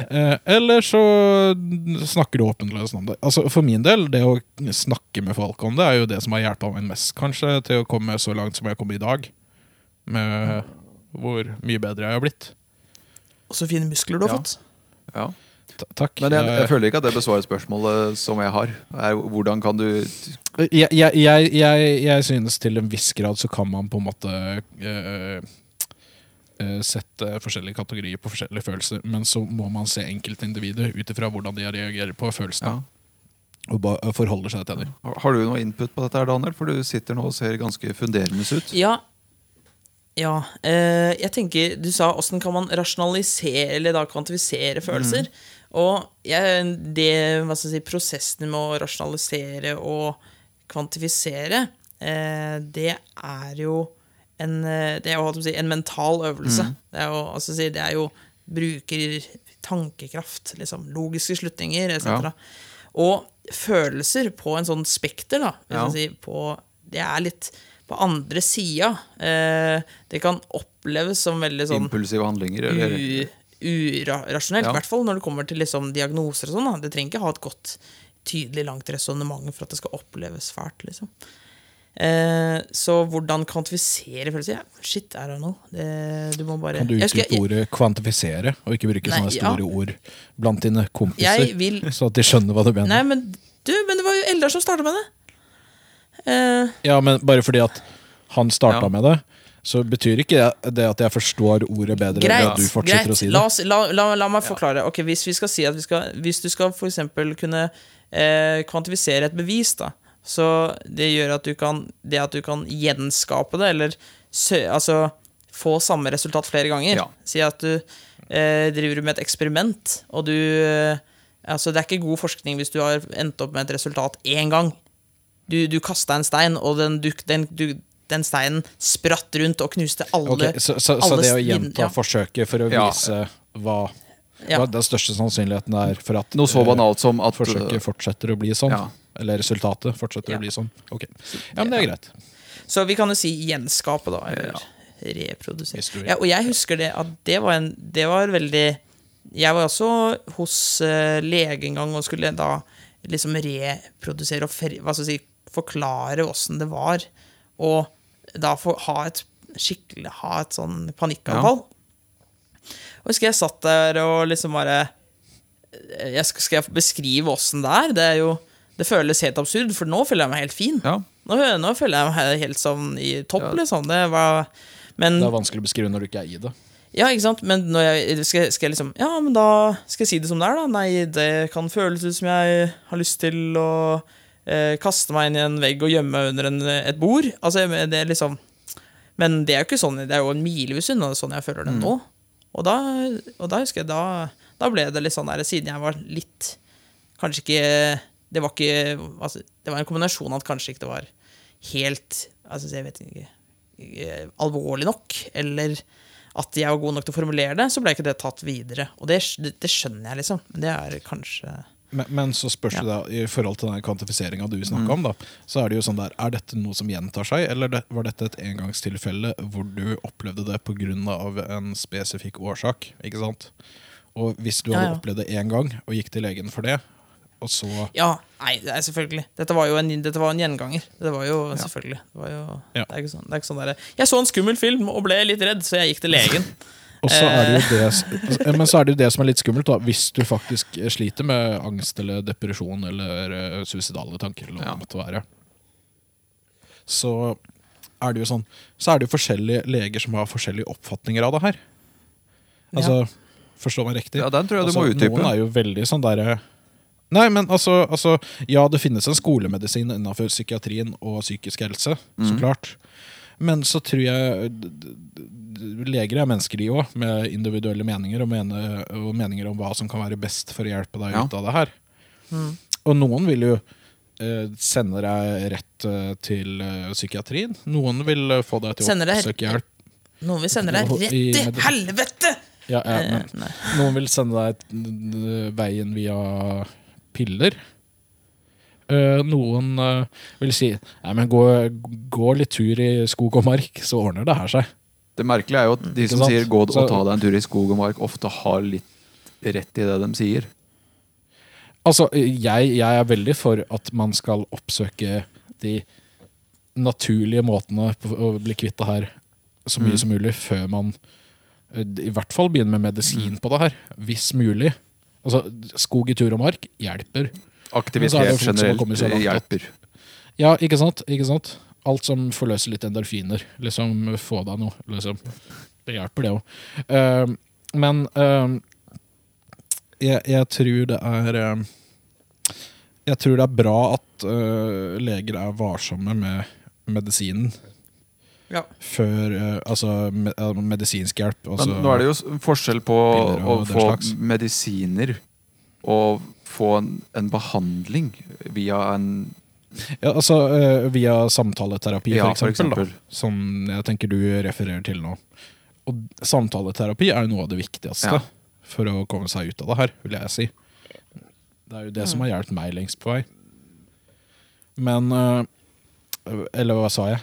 Eh, eller så snakker du åpenløst om det. Altså For min del, det å snakke med folk om det, er jo det som har hjulpet meg mest, kanskje, til å komme så langt som jeg kom i dag. Med hvor mye bedre jeg har blitt. Og så fine muskler du har Ja. fått. Ja. Ta- Takk. Men jeg, jeg Eh, føler ikke at det besvarer spørsmålet som jeg har. Er, hvordan kan du jeg, jeg, jeg, synes til en viss grad så kan man på en måte øh, øh, sette forskjellige kategorier på forskjellige følelser, men så må man se enkeltindividet ut ifra hvordan de reagerer på følelsene. ja. Og forholder seg til det. Har du noe input på dette, her, Daniel? For du sitter nå og ser ganske funderende ut. Ja. Ja. Eh, jeg tenker Du sa åssen kan man rasjonalisere eller da kvantifisere følelser. Og jeg, det hva skal jeg si, prosessen med å rasjonalisere og kvantifisere, eh, det er jo en, eh, det er jo, si, en mental øvelse. Det er jo, altså, det er jo bruker tankekraft, liksom, logiske slutninger etc. Ja. Og følelser på en sånn spekter, da, Ja. Si, på, det er litt på andre sida. Eh, det kan oppleves som veldig sånn Impulsive handlinger? Eller? Urasjonelt. I Ja. hvert fall når det kommer til liksom diagnoser og sånn. Det trenger ikke ha et godt, tydelig, langt resonnement for at det skal oppleves fælt. liksom. Eh, så hvordan kvantifisere følelser? Ja, shit, I don't know. Det, du må bare Kan du utdype ordet kvantifisere, og ikke bruke Nei, sånne ja. store ord blant dine kompiser? Vil Så at de skjønner hva du mener. Nei, men du, men det var jo Eldar som starta med det. Eh, Ja, men bare fordi at han starta Ja. med det, så betyr ikke det at jeg forstår ordet bedre Greit. at du fortsetter greit. å si det. La, oss, la, la, la meg forklare. Ok, Hvis vi skal si at vi skal Hvis du skal for eksempel kunne eh, kvantifisere et bevis, da, så det gjør at du kan Det at du kan gjenskape det, eller sø, altså få samme resultat flere ganger. Ja. Si at du eh, driver med et eksperiment, og du eh, Altså, det er ikke god forskning hvis du har endt opp med et resultat én gang. Du, du kasta en stein, og den, du, den, du, den steinen spratt rundt og knuste alle okay, så, så, så det å gjenta ja. forsøket for å vise hva, Ja. hva den største sannsynligheten er for at Noe så eh, banalt som at forsøket fortsetter å bli sånn. Ja. Eller resultatet fortsetter Ja. å bli sånn. Ok, ja, men det er greit. Så vi kan jo si gjenskape, da. Eller reprodusere. Ja, og jeg husker det at det var en Det var veldig Jeg var også hos uh, lege en gang og skulle da liksom reprodusere og fer, hva skal jeg si, forklare åssen det var. Og da få ha et skikkelig Ha et sånn panikkanfall. Og husker jeg satt der og liksom bare jeg skal, skal jeg beskrive åssen det er? Det er jo Det føles helt absurd, for nå føler jeg meg helt fin. Ja. Nå, nå føler jeg meg helt sånn i topp, liksom. Det var Men Det er vanskelig å beskrive når du ikke er i det. Ja, ikke sant? Men når jeg skal, skal jeg liksom Ja, men da skal jeg si det som det er, da. Nei, det kan føles ut som jeg har lyst til å eh, kaste meg inn i en vegg og gjemme meg under en, et bord. Altså, det er liksom Men det er jo ikke sånn Det er jo en milevis unna sånn jeg føler det nå. Og da, og da husker jeg da, da ble det litt sånn der, siden jeg var litt Kanskje ikke Det var ikke altså, Det var en kombinasjon at kanskje ikke det var helt Altså, jeg vet ikke alvorlig nok, eller at jeg var god nok til å formulere det, så ble ikke det tatt videre. Og det, det skjønner jeg, liksom. Men det er kanskje Men, men så spørs det da, i forhold til den kvantifiseringa du snakka om, da, så er det jo sånn der Er dette noe som gjentar seg, eller var dette et engangstilfelle hvor du opplevde det pga. en spesifikk årsak? Ikke sant? Og hvis du hadde Ja, ja. opplevd det én gang og gikk til legen for det, og så Ja, nei, det er selvfølgelig. Dette var jo en, var en gjenganger. Det var jo selvfølgelig. Det, var jo, Ja. det er ikke sånn, det er ikke sånn der, Jeg så en skummel film og ble litt redd, så jeg gikk til legen. Og så er det jo Eh. det, men så er det jo det som er litt skummelt, da. Hvis du faktisk sliter med angst eller depresjon eller eh, suicidale tanker, eller hva Ja. det måtte være, så er det jo sånn Så er det jo forskjellige leger som har forskjellige oppfatninger av det her. Altså, Forstå meg riktig. Ja, den tror jeg du altså, må utdype. Noen er jo veldig sånn derre Nei, men altså, altså Ja, det finnes en skolemedisin innenfor psykiatrien og psykisk helse, Mm. så klart. Men så tror jeg Leger er mennesker, de òg, med individuelle meninger og, mene, og meninger om hva som kan være best for å hjelpe deg Ja. ut av det her. Mm. Og noen vil jo eh, sende deg rett eh, til eh, psykiatrien. Noen vil eh, få deg til Sender å oppsøke hjelp. Noen vil sende deg rett I- til helvete! Ja, ja, men, noen vil sende deg veien via piller. Uh, noen uh, vil si Nei, men gå, gå litt tur i skog og mark, så ordner det her seg. Det merkelige er jo at de Ikke som sier 'gå og ta deg en tur i skog og mark', ofte har litt rett i det de sier. Altså, jeg, jeg er veldig for at man skal oppsøke de naturlige måtene på å bli kvitt det her så mye Mm. som mulig, før man i hvert fall begynner med medisin på det her, hvis mulig. Altså, skog i tur og mark hjelper. Er Aktivitet generelt hjelper. at-. Ja, ikke sant? Ikke sant? Alt som forløser litt endorfiner. Liksom, få deg noe. Liksom. Det hjelper, det òg. men uh, jeg, jeg tror det er uh, Jeg tror det er bra at eh, leger er varsomme med medisinen Ja. før eh, Altså me, eh, medisinsk hjelp. Altså, Men nå er det jo forskjell på å få slags. medisiner og få en, en behandling via en ja, altså eh, Via samtaleterapi, Ja, for for eksempel. eksempel. Da, som jeg tenker du refererer til nå. Og samtaleterapi er jo noe av det viktigste Ja. for å komme seg ut av det her, vil jeg si. Det er jo det som har hjulpet meg lengst på vei. Men eh, Eller hva sa jeg?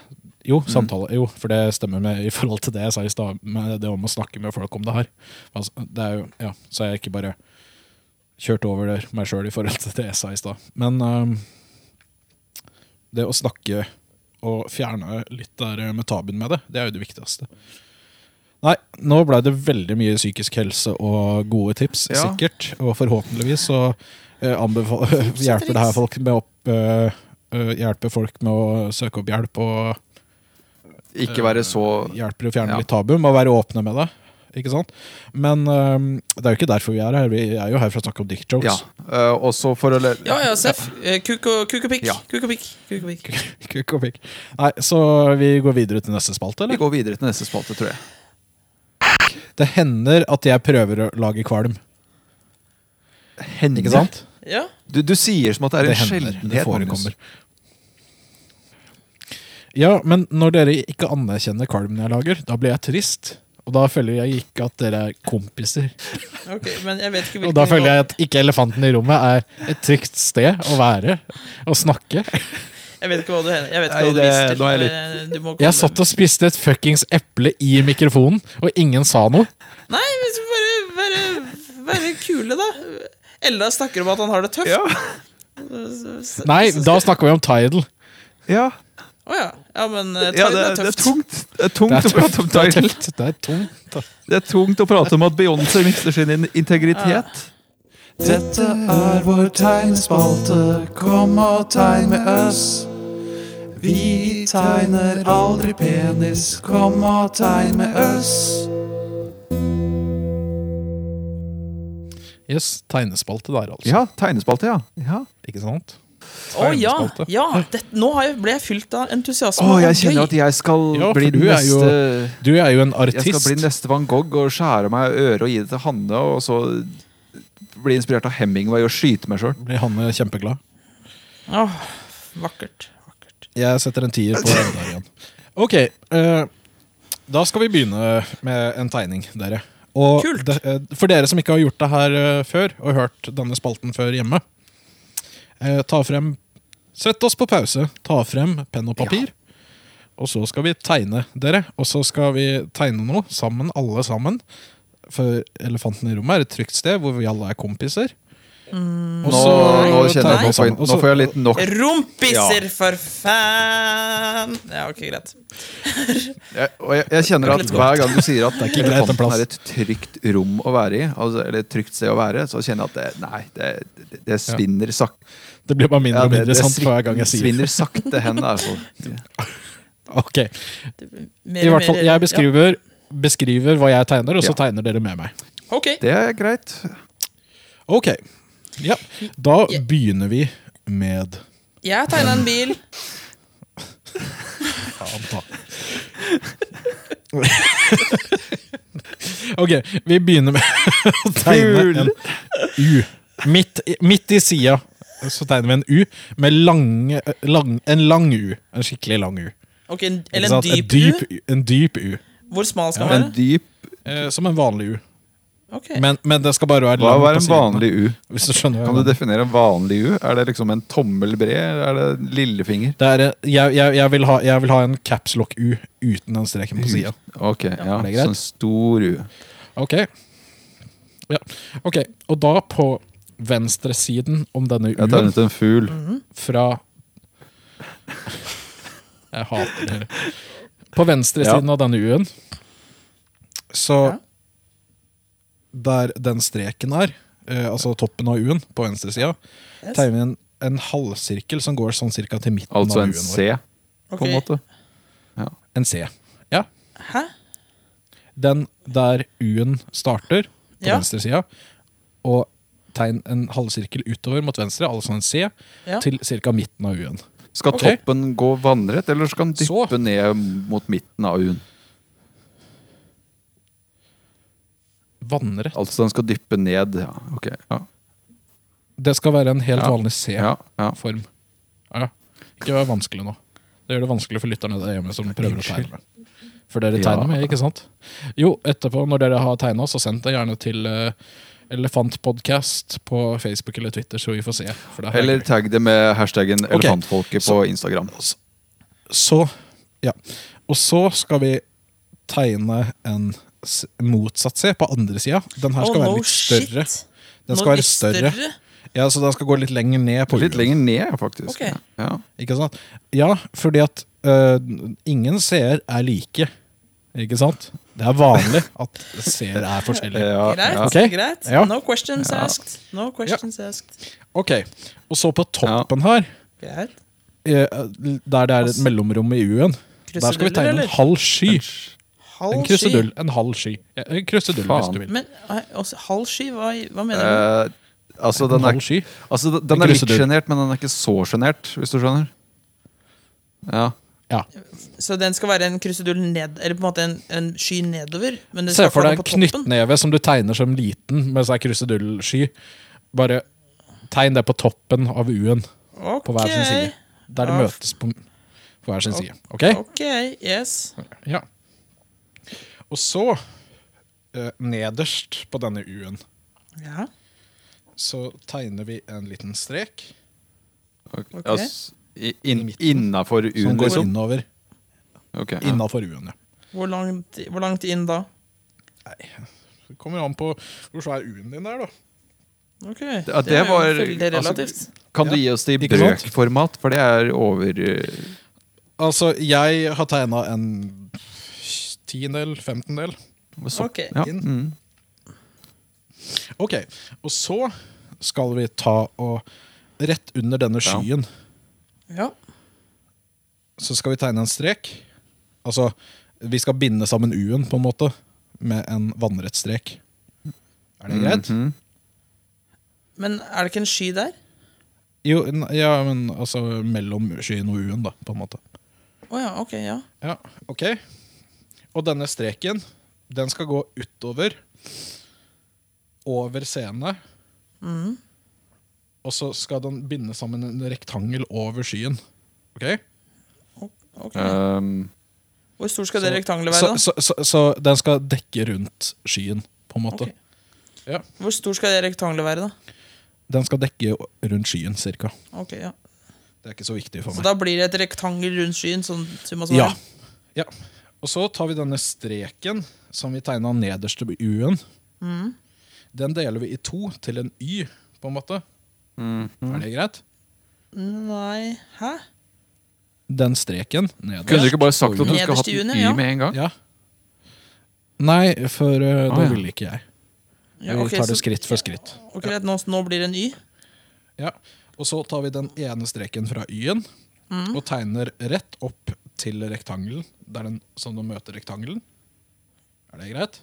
Jo, samtale. Jo, for det stemmer med i forhold til det jeg sa i stad. Det om å snakke med folk om det her. Altså, det er jo, ja, Så jeg ikke bare kjørt over der meg sjøl i forhold til det jeg sa i stad. Men eh, det å snakke og fjerne litt der med tabuen med det, det er jo det viktigste. Nei, nå ble det veldig mye psykisk helse og gode tips, Ja. sikkert. Og forhåpentligvis så eh, hjelper det her folk med opp eh, eh, Hjelper folk med å søke opp hjelp og Ikke være så hjelper å fjerne Ja. litt tabu, med å være åpne med det. Ikke sant? Men um, det er jo ikke derfor vi er her. Vi er jo her for å snakke om dick jokes. Ja. og også for å le Ja, ja, Seff. Eh, Kuk og pikk. Ja. Kuk og pikk. Kuk og pikk. Kukk og pikk. Nei, så vi går videre til neste spalte, eller? Vi går videre til neste spalte, tror jeg. Det hender at jeg prøver å lage kvalm. Hender. Ikke sant? Ja. Du, du sier som at det er en hender, sjeldenhet. Det forekommer. Ja, men når dere ikke anerkjenner kvalmen jeg lager, da blir jeg trist. Og da føler jeg ikke at dere er kompiser. Okay, men jeg vet ikke Og da føler jeg at ikke elefanten i rommet er et trygt sted å være og snakke. Jeg vet ikke hva du, jeg vet ikke Nei, hva du det- viser er jeg Eh, Du må komme- Jeg satt og spiste et fuckings eple i mikrofonen, og ingen sa noe. Nei, vi skal bare være kule, da. Ella snakker om at han har det tøft. Ja. Nei, da snakker vi om Tidal. Ja. Å ja. ja, men uh, ja det, er det er tungt. Det er tungt Det er å prate om tungt, det er Tidal. tungt, det er tungt. Det er tungt å prate om at Beyoncé mister sin integritet. integritet. Dette er vår tegnspalte, kom og tegn med oss. Vi tegner aldri penis, kom og tegn med oss. Yes, tegnespalte der, altså. Ja, tegnespalte, ja. ja. Ikke sant? Å ja! Ja det, nå har jeg, ble jeg fylt av entusiasme. Å, jeg kjenner at jeg skal Ja, bli du er jo neste Du er jo en artist. Jeg skal bli neste van Gogh og skjære meg øret og gi det til Hanne, og så bli inspirert av Hemingway og skyte meg sjøl. Blir Hanne kjempeglad. Oh, vakkert. vakkert. Jeg setter en tier på den der igjen. Ok, uh, da skal vi begynne med en tegning, dere. Og Kult. De, eh, for dere som ikke har gjort det her eh, før, og hørt denne spalten før hjemme, eh, ta frem Sett oss på pause, ta frem penn og papir. Og så skal vi tegne dere. Og så skal vi tegne noe sammen, alle sammen. For Elefanten i rommet er et trygt sted hvor vi alle er kompiser. Mm. Nå, nå kjenner jeg på, nå får, jeg, Og nå så- får jeg litt nok. Rumpiser, for fan! Ja, ok, greit. Jeg, og jeg, jeg kjenner at hver gang du sier at er ikke elefanten er et trygt rom å være i, altså, eller et trygt sted å være, så kjenner jeg at det, nei, det, det, det svinner sakte. Det blir bare mindre og mindre sant for hver gang jeg sier svinner sakte hen. Altså. Ok, I hvert fall, jeg beskriver, beskriver hva jeg tegner, og så tegner dere med meg. Ok. Det er greit. Ok, ja. Da begynner vi med Jeg tegna en bil. Faen. Ok, vi begynner med å tegne en U. Midt, i- midt i sida så tegner vi en U med lang, lang, en lang U. En skikkelig lang U. Ok, en, Eller en dyp, dyp, U. En dyp U. Hvor smal skal den ja, være? dyp Eh, som en vanlig U. Okay. Men, men det skal bare være Hva lang Hva er en vanlig U? Hvis du skjønner Kan du definere en vanlig U? Er det liksom en tommel bred? Er det lillefinger? Det er, eh, jeg, jeg, jeg, vil ha, jeg vil ha en capslock-U uten den streken på sida. Ok, ja, ja sånn stor U. Ok. Ja. ok. Og da på venstresiden om denne Jeg U-en tegnet en fugl. fra Jeg hater dere. På venstresiden av denne U-en så Der den streken er, eh, altså toppen av U-en, på venstresida, Yes. tegner vi en, en halvsirkel som går sånn cirka til midten Altså av en U-en vår. C, på Ok. en måte. En C. Ja. Hæ? Den der U-en starter, på Ja. venstresida, og tegn en halvsirkel utover mot venstre, altså en C, Ja. til ca. midten av U-en. Skal okay. toppen gå vannrett, eller skal den Så. dyppe ned mot midten av U-en? Vannrett. Altså den skal dyppe ned. Ja, ok. Ja, Det skal være en helt Ja. vanlig. C-form. Ja. Ikke vær vanskelig nå. Det gjør det vanskelig for lytterne der hjemme som prøver å tegne med. For dere Ja. tegner med, ikke sant? Jo, etterpå, når dere har tegna, så send det gjerne til uh, Elefantpodcast på Facebook eller Twitter, så vi får se. For det er Eller tagg det med hashtaggen okay. elefantfolket på Instagram. Så Ja. Og så skal vi tegne en motsatt C på andre sida. Den her skal Oh, være litt større. shit. Den skal skal være litt større. Ja, Så den skal gå litt lenger ned på Litt lenger ned, faktisk. Okay. Ja. Ikke sant? Ja, fordi at uh, ingen seer er like. Ikke sant? Det er vanlig at seer er forskjellige. Ja, Greit. ja. Ok. greit. Ja. No questions Ja. asked. No questions asked. Ok, Og så på toppen her, Greit. eh, der det er et mellomrom i U-en, der skal vi tegne tegne en halv sky. Halv En krusedull. En halv sky. En krusedull, Faen. hvis du vil. Men også, halv sky, hva, hva mener du? Uh, altså, den er, altså, den er litt sjenert, men den er ikke så sjenert, hvis du skjønner. Ja. Ja. Så den skal være en krusedull ned Eller på en måte en, en sky nedover? Men Se for få deg en knyttneve som du tegner som liten med sånn krusedullsky. Bare tegn det på toppen av U-en, Okay. på hver sin side. Der det Ja. møtes på, på hver sin side. Ok? Ok, yes. Ja. Og så, eh, nederst på denne U-en, Ja. så tegner vi en liten strek Okay. Ok. Altså, i- inn, midten. Innafor som U-en, går liksom? innover. Okay, ja. Innafor U-en, ja. Hvor langt, hvor langt inn da? Nei, Det kommer an på hvor svær U-en din er, da. Ok, Ja, det var- veldig altså, relativt. Kan du gi oss det i brøkformat? For det er over uh... Altså, jeg har tegna en tiendedel, femtendel. så, Ok. ja. Mm. Ok, og så skal vi ta og Rett under denne skyen Ja. Så skal vi tegne en strek. Altså, vi skal binde sammen U-en på en måte med en vannrett strek. Er det greit? Mhm. Men er det ikke en sky der? Jo, ja, men altså mellom skyen og U-en, da, på en måte. Å ja, ok, ja. Ja, ok. Og denne streken, den skal gå utover, over scenen. scene, og så skal den binde sammen en rektangel over skyen. Ok? Ok. Um, Hvor stor skal det rektangelet være, Så, da? så, så, så den skal dekke rundt skyen, på en måte. Ok. Ja. Hvor stor skal det rektangelet være, da? Den skal dekke rundt skyen, cirka. Ok, ja. Det er ikke så viktig for Så meg. da blir det et rektangel rundt skyen? Sånn, Ja. ja. Og så tar vi denne streken som vi tegna nederst på U-en. Mm. Den deler vi i to til en Y, på en måte. Mhm. Er det greit? Nei Hæ? Den streken nederst. Kunne du ikke bare sagt at du skulle hatt den i ja. med en gang? Ja. Nei, for uh, Ah, det ja. ville ikke jeg. Ja, Vi ok, tar det skritt for skritt. Ok, nå, nå blir det en Y? Ja. Og så tar vi den ene streken fra Y-en Mm. og tegner rett opp til rektangelen. Det er den som den møter rektangelen. Er det greit?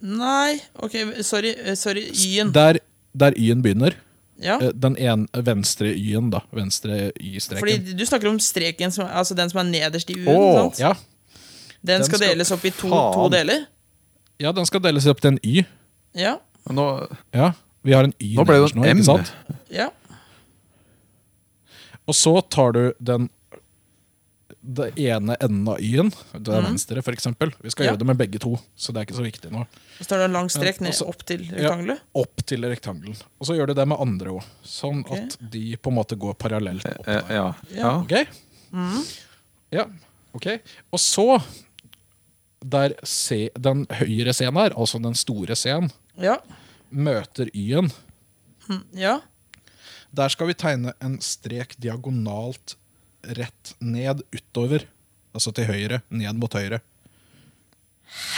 Nei, ok, sorry. eh, Sorry, Y-en. Der, der Y-en begynner, Ja. eh, den ene venstre Y-en, da. Venstre Y-streken. Fordi du snakker om streken, som, altså den som er nederst i U-en. Sant? Ja. Den, den skal skal- deles opp i to, to deler? ja, den skal deles opp til en Y. Ja. Nå, Ja, Vi har en Y nå ble det nederst nå, M. ikke sant? ja. Og så tar du den det ene enden av Y-en, det er mm. venstre for eksempel. Vi skal Ja. gjøre det med begge to, så det er ikke så viktig nå. Så tar du en lang strek ned opp til Ja. Opp til rektangelen. Og så gjør du det med andre òg, sånn okay. at de på en måte går parallelt opp Eh, der. Ja. Ja. ja. Ok? Ja, ok. Og så, der C, den høyre scenen her, altså den store scenen, Ja. møter Y-en. ja. Der skal vi tegne en strek diagonalt rett ned utover. Altså til høyre, ned mot høyre.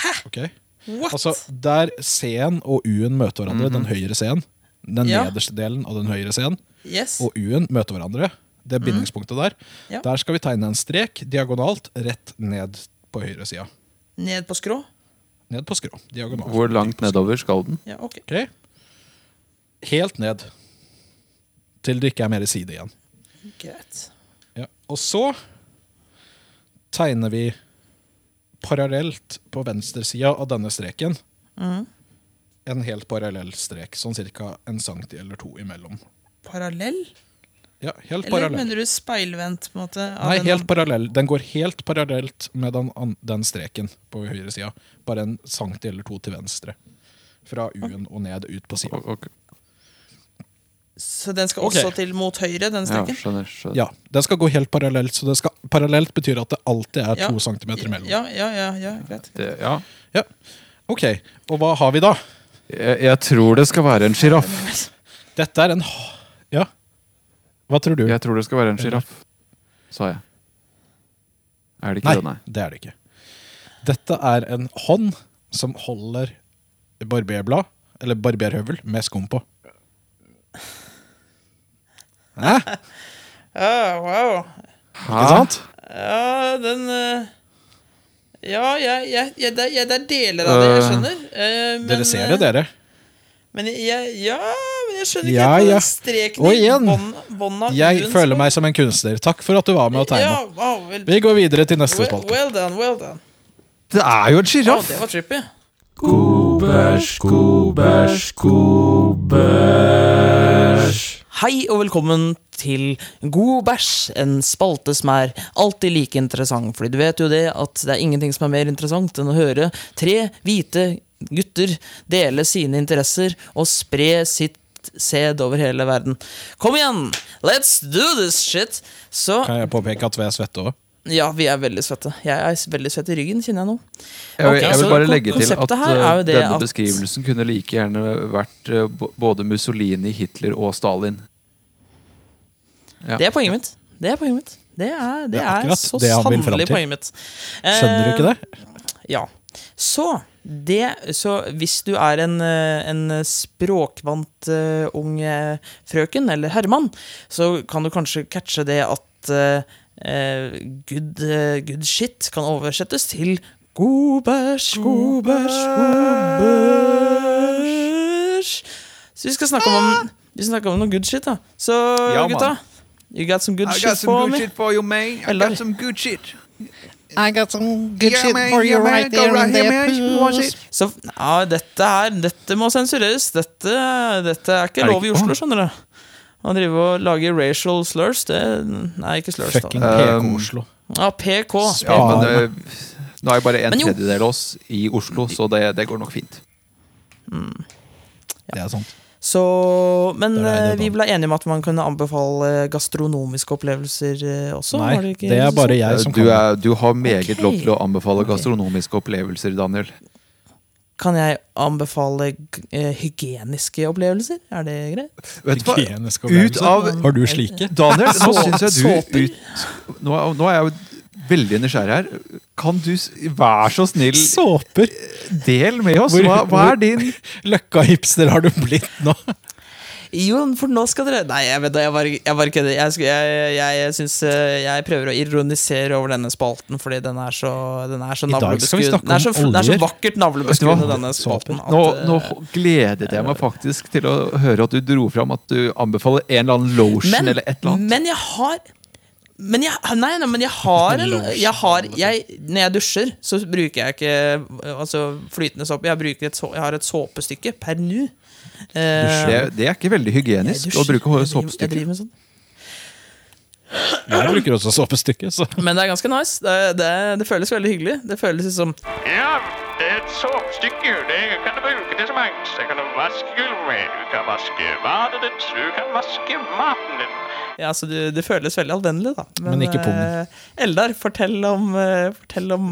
Hæ? Okay. What? Altså, der C-en og U-en møter hverandre, Mhm. den høyre C-en, Den Ja. nederste delen av den høyre scenen Yes. og U-en møter hverandre. Det bindingspunktet der. Ja. Der skal vi tegne en strek diagonalt rett ned på høyre sida. Ned på skrå? Ned på skrå. Diagonalt. Hvor langt nedover skal den? Ja, okay. Okay. Helt ned. Til det ikke er mer side igjen. Greit. Og så tegner vi parallelt på venstresida av denne streken en helt parallell strek, sånn ca. en centi eller to imellom. Parallell? Ja, helt Eller parallell. mener du speilvendt, på en måte? av Nei, den- helt parallell. Den går helt parallelt med den, den streken på høyre sida. Bare en centi eller to til venstre. Fra U-en og ned ut på sida. Okay. ok. Så den skal også til mot høyre, den Ja, skjønner. skjønner. Ja, den skal gå helt parallelt. Så det skal, parallelt betyr at det alltid er Ja. to centimeter imellom. Ja, ja, ja, ja, greit. Det, ja. Ja. Ok, og hva har vi da? Jeg, jeg tror det skal være en sjiraff. Dette er en h- Ja. Hva tror du? Jeg tror det skal være en sjiraff, sa jeg. Er det ikke Nei, det, nei? det er det ikke. Dette er en hånd som holder barberblad, eller barberhøvel, med skum på. Hæ? Ja, wow. Ikke sant? Ja, den eh, Ja, jeg, jeg, jeg, det, jeg, det er deler av det jeg Øh. skjønner. eh, men, Dere ser det, dere. Men jeg, ja, men jeg skjønner ikke Ja, ja. den streken Og igjen. bånn Jeg U-en føler meg som en kunstner. Takk for at du var med og tegna. Ja, wow, Vi går videre til neste well, spalte. well done, well done. Det er jo en sjiraff! Oh, det var trippy. Hei og velkommen til God bæsj, en spalte som er alltid like interessant. Fordi du vet jo det at det er ingenting som er mer interessant enn å høre tre hvite gutter dele sine interesser og spre sitt sæd over hele verden. Kom igjen! Let's do this shit! Så Kan jeg påpeke at vi er svette òg? Ja, vi er veldig svette. Jeg er veldig svett i ryggen, kjenner jeg nå. Jeg, vil- jeg vil bare legge til at uh, det denne at- beskrivelsen kunne like gjerne vært uh, både Mussolini, Hitler og Stalin. Ja. Det er poenget mitt. Det er poenget mitt. Det er, det Det er er, så det sannelig poenget mitt. Skjønner du ikke det? Eh, Ja. Så, det, så hvis du er en, eh, en språkvant uh, ung eh, frøken, eller herremann, så kan du kanskje catche det at eh, eh, good, eh, good shit kan oversettes til god bæsj, god bæsj, god bæsj. Så vi skal snakke om, vi skal snakke om noe good shit, da. Så Ja, gutta, you got some good I shit got some for good me? shit for you, man. I Eller- got some good shit. I got some good Yeah, shit man, for you yeah, man, right there right here, there. Så ja, dette her Dette må sensureres. Dette, dette er ikke lov i Oslo, skjønner du. Å drive og lage racial slurs, det Nei, ikke slurs, Fucking da. PK Um, Oslo. Ja, PK. Ja, men Spar uh, nå er bare en jo. tredjedel av oss i Oslo, så det, det går nok fint. Det er sant. Så Men Det det, eh, vi ble enige om at man kunne anbefale gastronomiske opplevelser eh, også? Nei, det, ikke det er bare jeg som kan du, er, du har meget okay. lov til å anbefale gastronomiske opplevelser, Daniel. Kan jeg anbefale eh, hygieniske opplevelser? Er det greit? Vet hva? Hygieniske opplevelser. av Har du slike? Daniel, nå Så- syns jeg du ut, nå, nå er jeg jo veldig nysgjerrig her. Kan du vær så snill Såper! del med oss? Hvor- Hva, hva er din Løkka hipster har du blitt nå. Jo, for nå skal dere Nei, jeg vet det, jeg bare, jeg bare kødder. Jeg, jeg, jeg, synes, eh, jeg prøver å ironisere over denne spalten, fordi den er så, den er så navlebeskuende. Den så, den er så vakkert navlebeskuende, denne spalten. at, nå, eh, nå gledet jeg meg faktisk til å høre at du dro fram at du anbefaler en eller annen lotion men, eller et eller annet. men jeg har men jeg, nei, nei, men jeg har en jeg har, jeg, Når jeg dusjer, så bruker jeg ikke altså, flytende såpe. Jeg, et, jeg har et såpestykke per nu. Eh, det, det er ikke veldig hygienisk å bruke driver- Jeg med sånn. Jeg bruker også såpestykke, så Men det er ganske nice. Det, det, det føles veldig hyggelig. Det føles som Ja, et såpestykke, det kan du bruke til så mangt. Det kan du vaske gulvet med, du kan vaske badet ditt, du kan vaske maten din. Ja, så det, det føles veldig anvendelig, da. Men ikke pungen. eh, Eldar, fortell om, eh, fortell om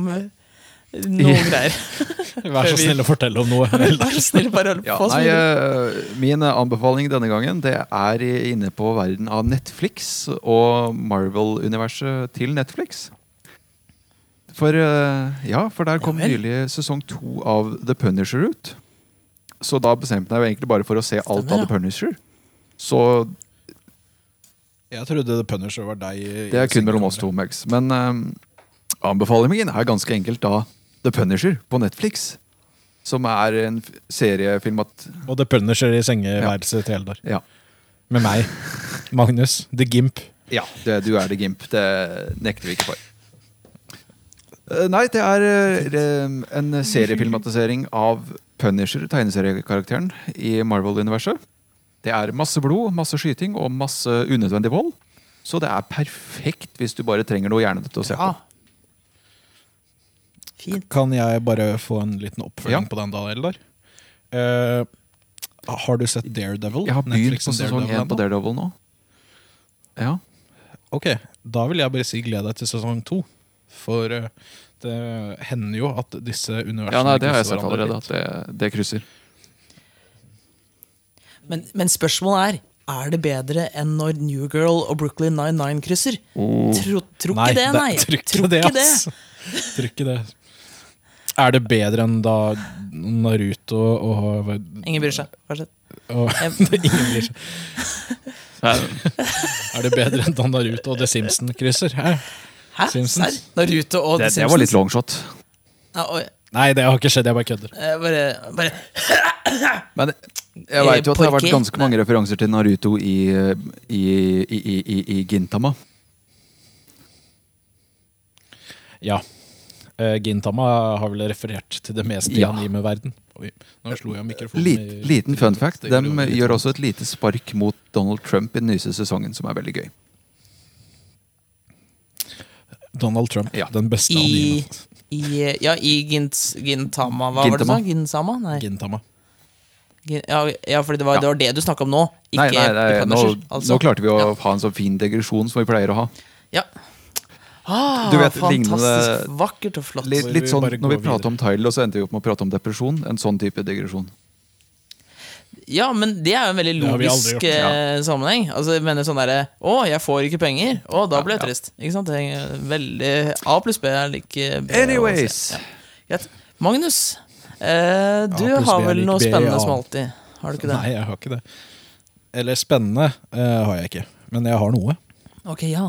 noe greier. vær så snill å fortelle om noe. Vær så snill, bare Ja, på. så nei, eh, min anbefaling denne gangen Det er inne på verden av Netflix og Marvel-universet til Netflix. For eh, ja, for der kom Ja nylig sesong to av The Punisher ut. Så da bestemte jeg meg egentlig bare for å se alt Stemmer, av ja. The Punisher. Så Jeg trodde The Punisher var deg. det er kun mellom oss to, Max. Men um, anbefalingen er ganske enkelt da The Punisher på Netflix. Som er en seriefilm at Og The Punisher i sengeværelset til Eldar. Ja. Med meg. Magnus. The Gimp. Ja, det, du er The Gimp. Det nekter vi ikke for. Eh, Nei, det er eh, en seriefilmatisering av Punisher, tegneseriekarakteren, i Marvel-universet. Det er masse blod, masse skyting og masse unødvendig vold. Så det er perfekt hvis du bare trenger noe hjernete å se på. Ja. Fint. Kan jeg bare få en liten oppfølging Ja. på den da, Eldar? Uh, har du sett Daredevil? Jeg har begynt på sesong én på? Daredevil nå. Ja. Ok, da vil jeg bare si gled deg til sesong to. For eh, det hender jo at disse universene ja, nei, det har jeg sagt sett allerede. litt. At det, det krysser. Men, men spørsmålet er er det bedre enn når New Girl og Brooklyn 99 krysser? Tro, tror ikke det, nei. Tror ikke det, ikke det. ass. Tror ikke det. Er det bedre enn da Naruto og, og, Ingen bryr seg. fortsett. Ingen bryr seg. Er det bedre enn da Naruto og The Simpson krysser? Hæ? Hæ? Simpsons. Naruto og Det, The det var litt longshot. Ja. Nei, det har ikke skjedd. Jeg bare kødder. Jeg bare, bare Men jeg veit jo at det har vært ganske mange referanser til Naruto i, i, i, i, i, i Gintama. Ja. Uh, Gintama har vel referert til det meste Ja. i anime-verden. Oi, nå slo jeg mikrofonen Lit, i- liten fun fact. De gjør sånn. også et lite spark mot Donald Trump i den nyeste sesongen, som er veldig gøy. Donald Trump, Ja. den beste I, i Ja, i Gint, Gintama. Hva var det du Gintama. sa? Ginsama? Nei. Gintama. Ja, ja, for det var, Ja. det var det du snakka om nå. Ikke Nei, nei, nei nå, altså. nå klarte vi å Ja. ha en så fin digresjon som vi pleier å ha. Ja. Ah, Du vet, fantastisk lignende- vakkert og flott. Litt, litt sånn, Når vi prater om Tyler, så endte vi opp med å prate om depresjon. En sånn type digresjon. Ja, men det er jo en veldig logisk ja. eh, sammenheng. Altså, jeg mener sånn derre Å, jeg får ikke penger. Å, da blir jeg Ja, ja. trist. Ikke sant? Det er veldig A pluss B er like B. Anyways. Ja. Magnus, eh, du har vel like noe B, spennende ja. som alltid? Har du ikke det? Nei, jeg har ikke det. Eller spennende eh, har jeg ikke. Men jeg har noe. Ok, ja.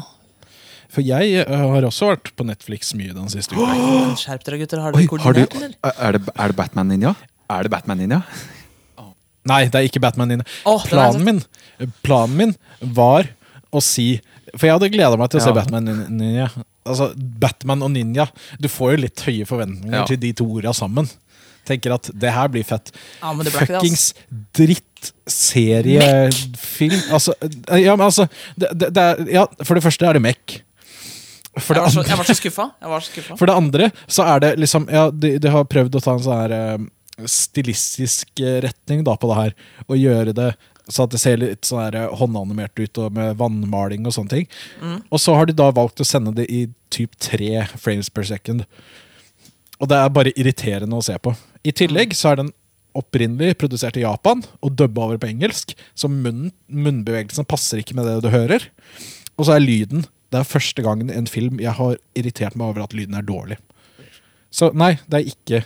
For jeg eh, har også vært på Netflix mye den siste uka. Men Skjerp dere, gutter. Har Oi, dere har du, koordinert, eller? er, det, er det Batman Ninja? Er det Batman Ninja? Nei, det er ikke Batman Ninja. Åh, den har jeg planen, min, planen min var å si For jeg hadde gleda meg til å se Batman-ninja. Altså, Batman og Ninja. Du får jo litt høye forventninger Ja. til de to orda sammen. Tenker at det her blir fett. Ja, men det ble ikke det, Fuckings drittseriefilm. Altså, eh, ja, men altså det, det, det er, Ja, for det første er det Mek. For Jeg var, så, jeg var så skuffa. Jeg var så skuffa. for det andre så er det liksom Ja, de, de har prøvd å ta en sånn her eh, stilistisk eh, retning da på det her. Og gjøre det så at det ser litt sånn her eh, håndanimert ut og med vannmaling og sånne ting. Og så har de da valgt å sende det i typ tre frames per second. Og det er bare irriterende å se på. I tillegg så er den opprinnelig produsert i Japan og dubba over på engelsk, så munn, munnbevegelsen passer ikke med det du hører. Og så er lyden Det er første gangen i en film jeg har irritert meg over at lyden er dårlig. Så nei, det er ikke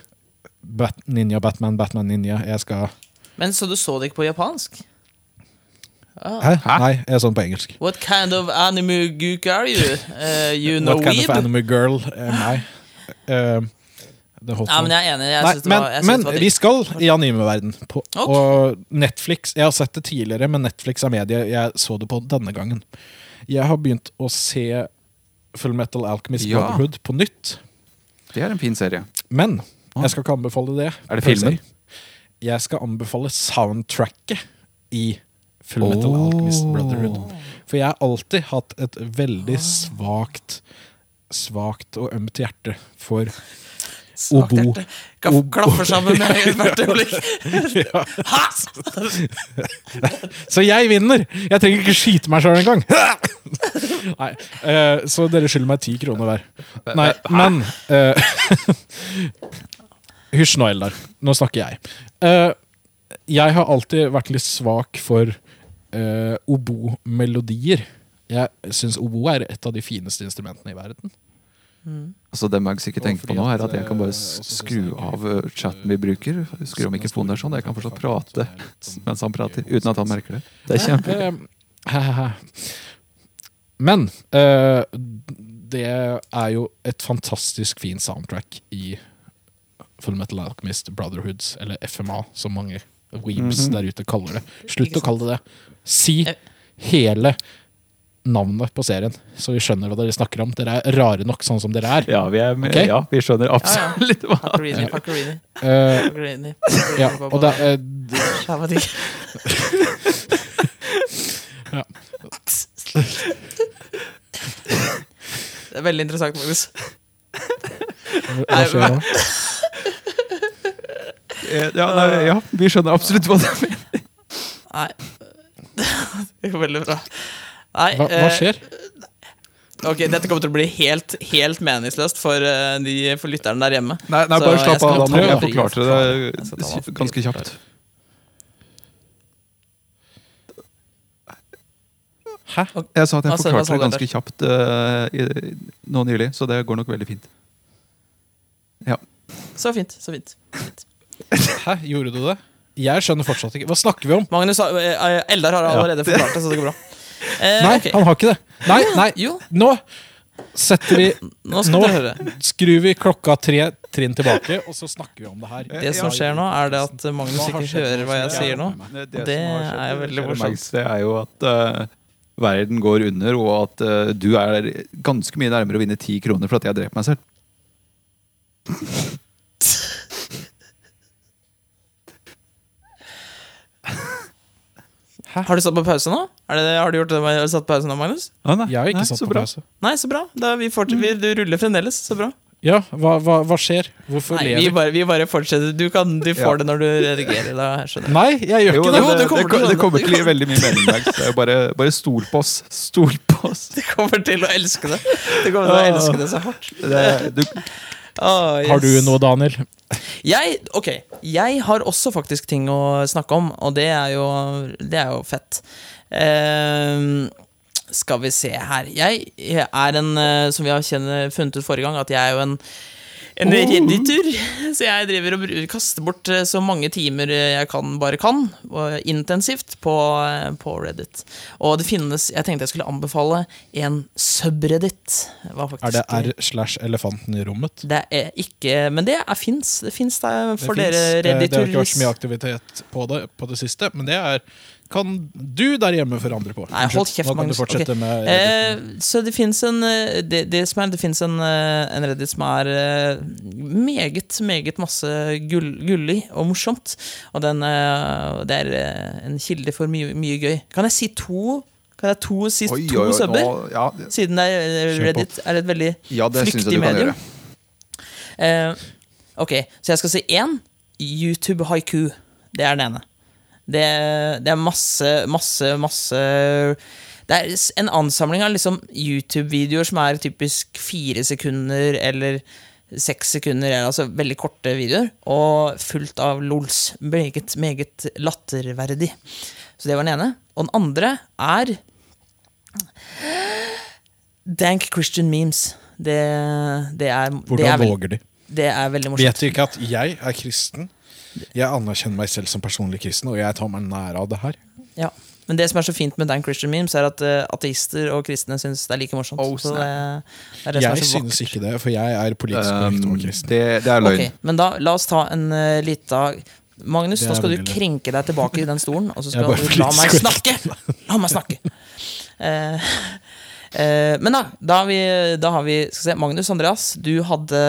Bat Ninja Batman, Batman Ninja. Jeg skal Men så du så det ikke på japansk? Hæ? Nei, jeg så den på engelsk. What kind of anime gook are you? Uh, you know What kind weeb? of anime girl am I? Eh, det holdt Ja, men jeg er enig. Jeg Nei, det men, jeg men det var vi skal i animeverden. På, okay. Og Netflix Jeg har sett det tidligere, men Netflix er medie. Jeg så det på denne gangen. Jeg har begynt å se Full Metal Alchemist Ja. Brotherhood på nytt. Det er en fin serie. Men jeg skal ikke anbefale det. Er det filmen? Jeg skal anbefale soundtracket i Full Metal Oh. Alchemist Brotherhood. For jeg har alltid hatt et veldig svakt Svakt og ømt hjerte for Svakt obo. hjerte. Obo. Klaffer sammen med hvert øyeblikk. Så jeg vinner! Jeg trenger ikke skyte meg sjøl engang. Nei, eh, så dere skylder meg ti kroner hver. Nei, men eh, Hysj nå, Eldar. Nå snakker jeg. Eh, jeg har alltid vært litt svak for uh, obo-melodier. Jeg syns obo er et av de fineste instrumentene i verden. Altså Det Mags ikke Og tenker på nå, er at, jeg kan bare eh, s- også så skru av eh, chatten vi bruker. Skru av mikrofonen der sånn. Jeg kan fortsatt prate mens han prater, uten at han merker det. Det er kjempe... Eh, Men eh, det er jo et fantastisk fin soundtrack i Full Metal Alchemist Brotherhoods, eller FMA, som mange weebs Mhm. der ute kaller det. Slutt å kalle det det. Si hele navnet på serien, så vi skjønner hva dere snakker om. Dere er rare nok sånn som dere er. Ja, vi, er med, Ok. ja, vi skjønner absolutt hva Hackerini, hackerini, Eh, ja, og det, er- eh. Ja. Det er veldig interessant, Magnus. hva skjer nå? Eh, ja, nei, ja, vi skjønner absolutt hva du mener. Nei. Det går veldig bra. Nei, Hva, hva eh, skjer? Ok, Dette kommer til å bli helt, helt meningsløst for, eh, de, for lytterne der hjemme. Nei, nei bare slapp av. Daniel. Jeg forklarte det ganske kjapt. Hæ? Jeg sa at jeg forklarte det ganske kjapt eh, i, nå nylig, så det går nok veldig fint. Ja. Så fint. så fint, fint. Hæ, gjorde du det? Jeg skjønner fortsatt ikke. Hva snakker vi om? Magnus, Eldar har allerede forklart det, så det går bra. Eh, Nei, okay. han har ikke det. Nei, nei, Jo, nå setter vi nå Nå skrur vi klokka tre trinn tilbake, og så snakker vi om det her. Det som skjer nå, er det at Magnus ikke hører hva jeg sier nå. Det, Og det er veldig morsomt. Det er jo at uh, verden går under, og at uh, du er ganske mye nærmere å vinne ti kroner for at jeg dreper meg selv. Har du satt på pause nå? Er det, har du gjort det, har du satt på pause nå, Magnus? Ah, nei, Jeg har ikke nei, satt på bra. pause. Nei, så bra. Da, vi fortsetter, vi, du ruller fremdeles. Så bra. Ja, hva, hva, hva skjer? Hvorfor Nei, vi bare, vi bare fortsetter. Du, kan, du får Ja. det når du redigerer. Da jeg. Nei, jeg gjør Jo, ikke det, det. Det, kommer det, kommer til å gi veldig mye mening. Bare, bare stol på oss. Stol på oss. Du kommer til å elske det. Du kommer til å elske det så hardt. Det, du, Åh, yes. Har du noe, Daniel? Jeg, ok, jeg har også faktisk ting å snakke om, og det er jo, det er jo fett. Ehm, skal vi se her Jeg, er en, eh, som vi har funnet ut forrige gang, at jeg er jo en en redditor, så jeg driver og kaster bort eh, så mange timer jeg kan, bare kan, intensivt, på, eh, på Reddit. Og det finnes Jeg tenkte jeg skulle anbefale en subreddit. Er det R slash elefanten i rommet? det er ikke Men det fins. Det fins for Det dere. Eh, Det har ikke vært så mye aktivitet på det på det siste, men det er kan du der hjemme forandre på. Nei, hold kjeft, Magnus. fortsette Ok. med Eh, så det fins en eh, det, det som er, det en, eh, en Reddit som er eh, meget, meget masse gull, gullig og morsomt. Og den, eh, det er eh, en kilde for mye, mye gøy. Kan jeg si to Kan jeg to, si oi, to oi, oi, subber? nå- ja, Siden er, eh. Reddit er et veldig ja, det syns jeg flyktig medium. gjøre. Eh, ok, så jeg skal si én. YouTube haiku. Det er den ene. Det, det er masse, masse, masse Det er en ansamling av liksom YouTube-videoer som er typisk fire sekunder eller seks sekunder, altså veldig korte videoer, og fullt av lols. Meget, meget latterverdig. Så det var den ene. Og den andre er Dank Christian memes. Det, det er det er Hvordan våger de? det er veldig morsomt. Vet du ikke at jeg er kristen? Jeg anerkjenner meg selv som personlig kristen, og jeg tar meg nær av det her. Ja. Men det som er så fint med Dan Christian Memes, er at uh, ateister og kristne syns det er like morsomt. Oh, så det, det er det som er Jeg vakkert. ikke det, for jeg er politisk korrekt Um, og kristen. det, det er løgn. Okay, men da, la oss ta en uh, lita Magnus, nå skal du krenke deg tilbake i den stolen, og så skal du la meg snakke! La meg snakke! Uh, eh, men da, da har vi, da har vi skal se, Magnus Andreas, du hadde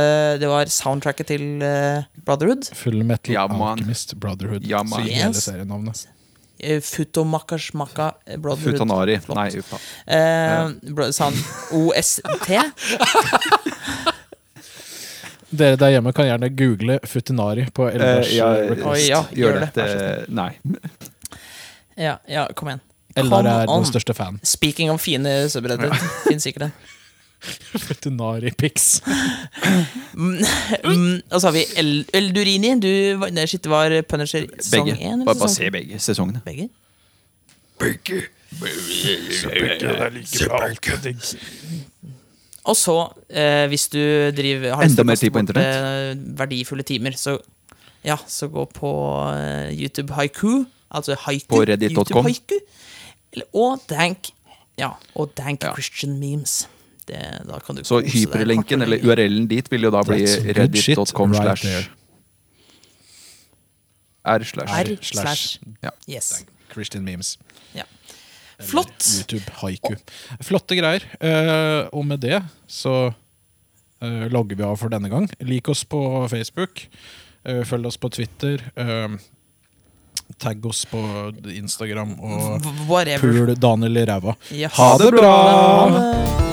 Det var soundtracket til eh, Brotherhood. Full Metal Ja. Alchemist Brotherhood. Ja, man. yes. hele serienavnet. Uh, Futomakashmaka eh, Brotherhood. Futanari. Flott. Nei, uff da. Eh, bro, sound, OST. Dere der hjemme kan gjerne google Futinari på Elvers uh, ja, request. Oi, ja, gjør gjør det. det, det. Nei. Ja, ja, kom igjen. Come er on. den største fan. Speaking of fine subreddit, finnes ikke det Futinari Pix. Mm, og så har vi El Eldurini. Du var, nei, shit, var Punisher sesong Begge. 1? Bare, bare se begge sesongene. Begge? Begge. Og så, eh, hvis du driver har Enda mer tid på internett? eh, verdifulle timer, så ja, så gå på eh, YouTube Haiku. Altså haiku. På reddit.com. Og dank Ja, og dank Ja. Christian memes. Det, da kan du Så hyperlinken, eller. URL-en dit, vil jo da bli reddit.com right slash r slash R slash. slash Ja. Yes. Christian Memes. Ja. Flott. YouTube haiku. Flotte greier. Eh, og med det så eh, logger vi av for denne gang. Lik oss på Facebook. eh, følg oss på Twitter. Tagg oss på Instagram og Whatever. pul Daniel i ræva. Yes. Ha det bra! Ha det.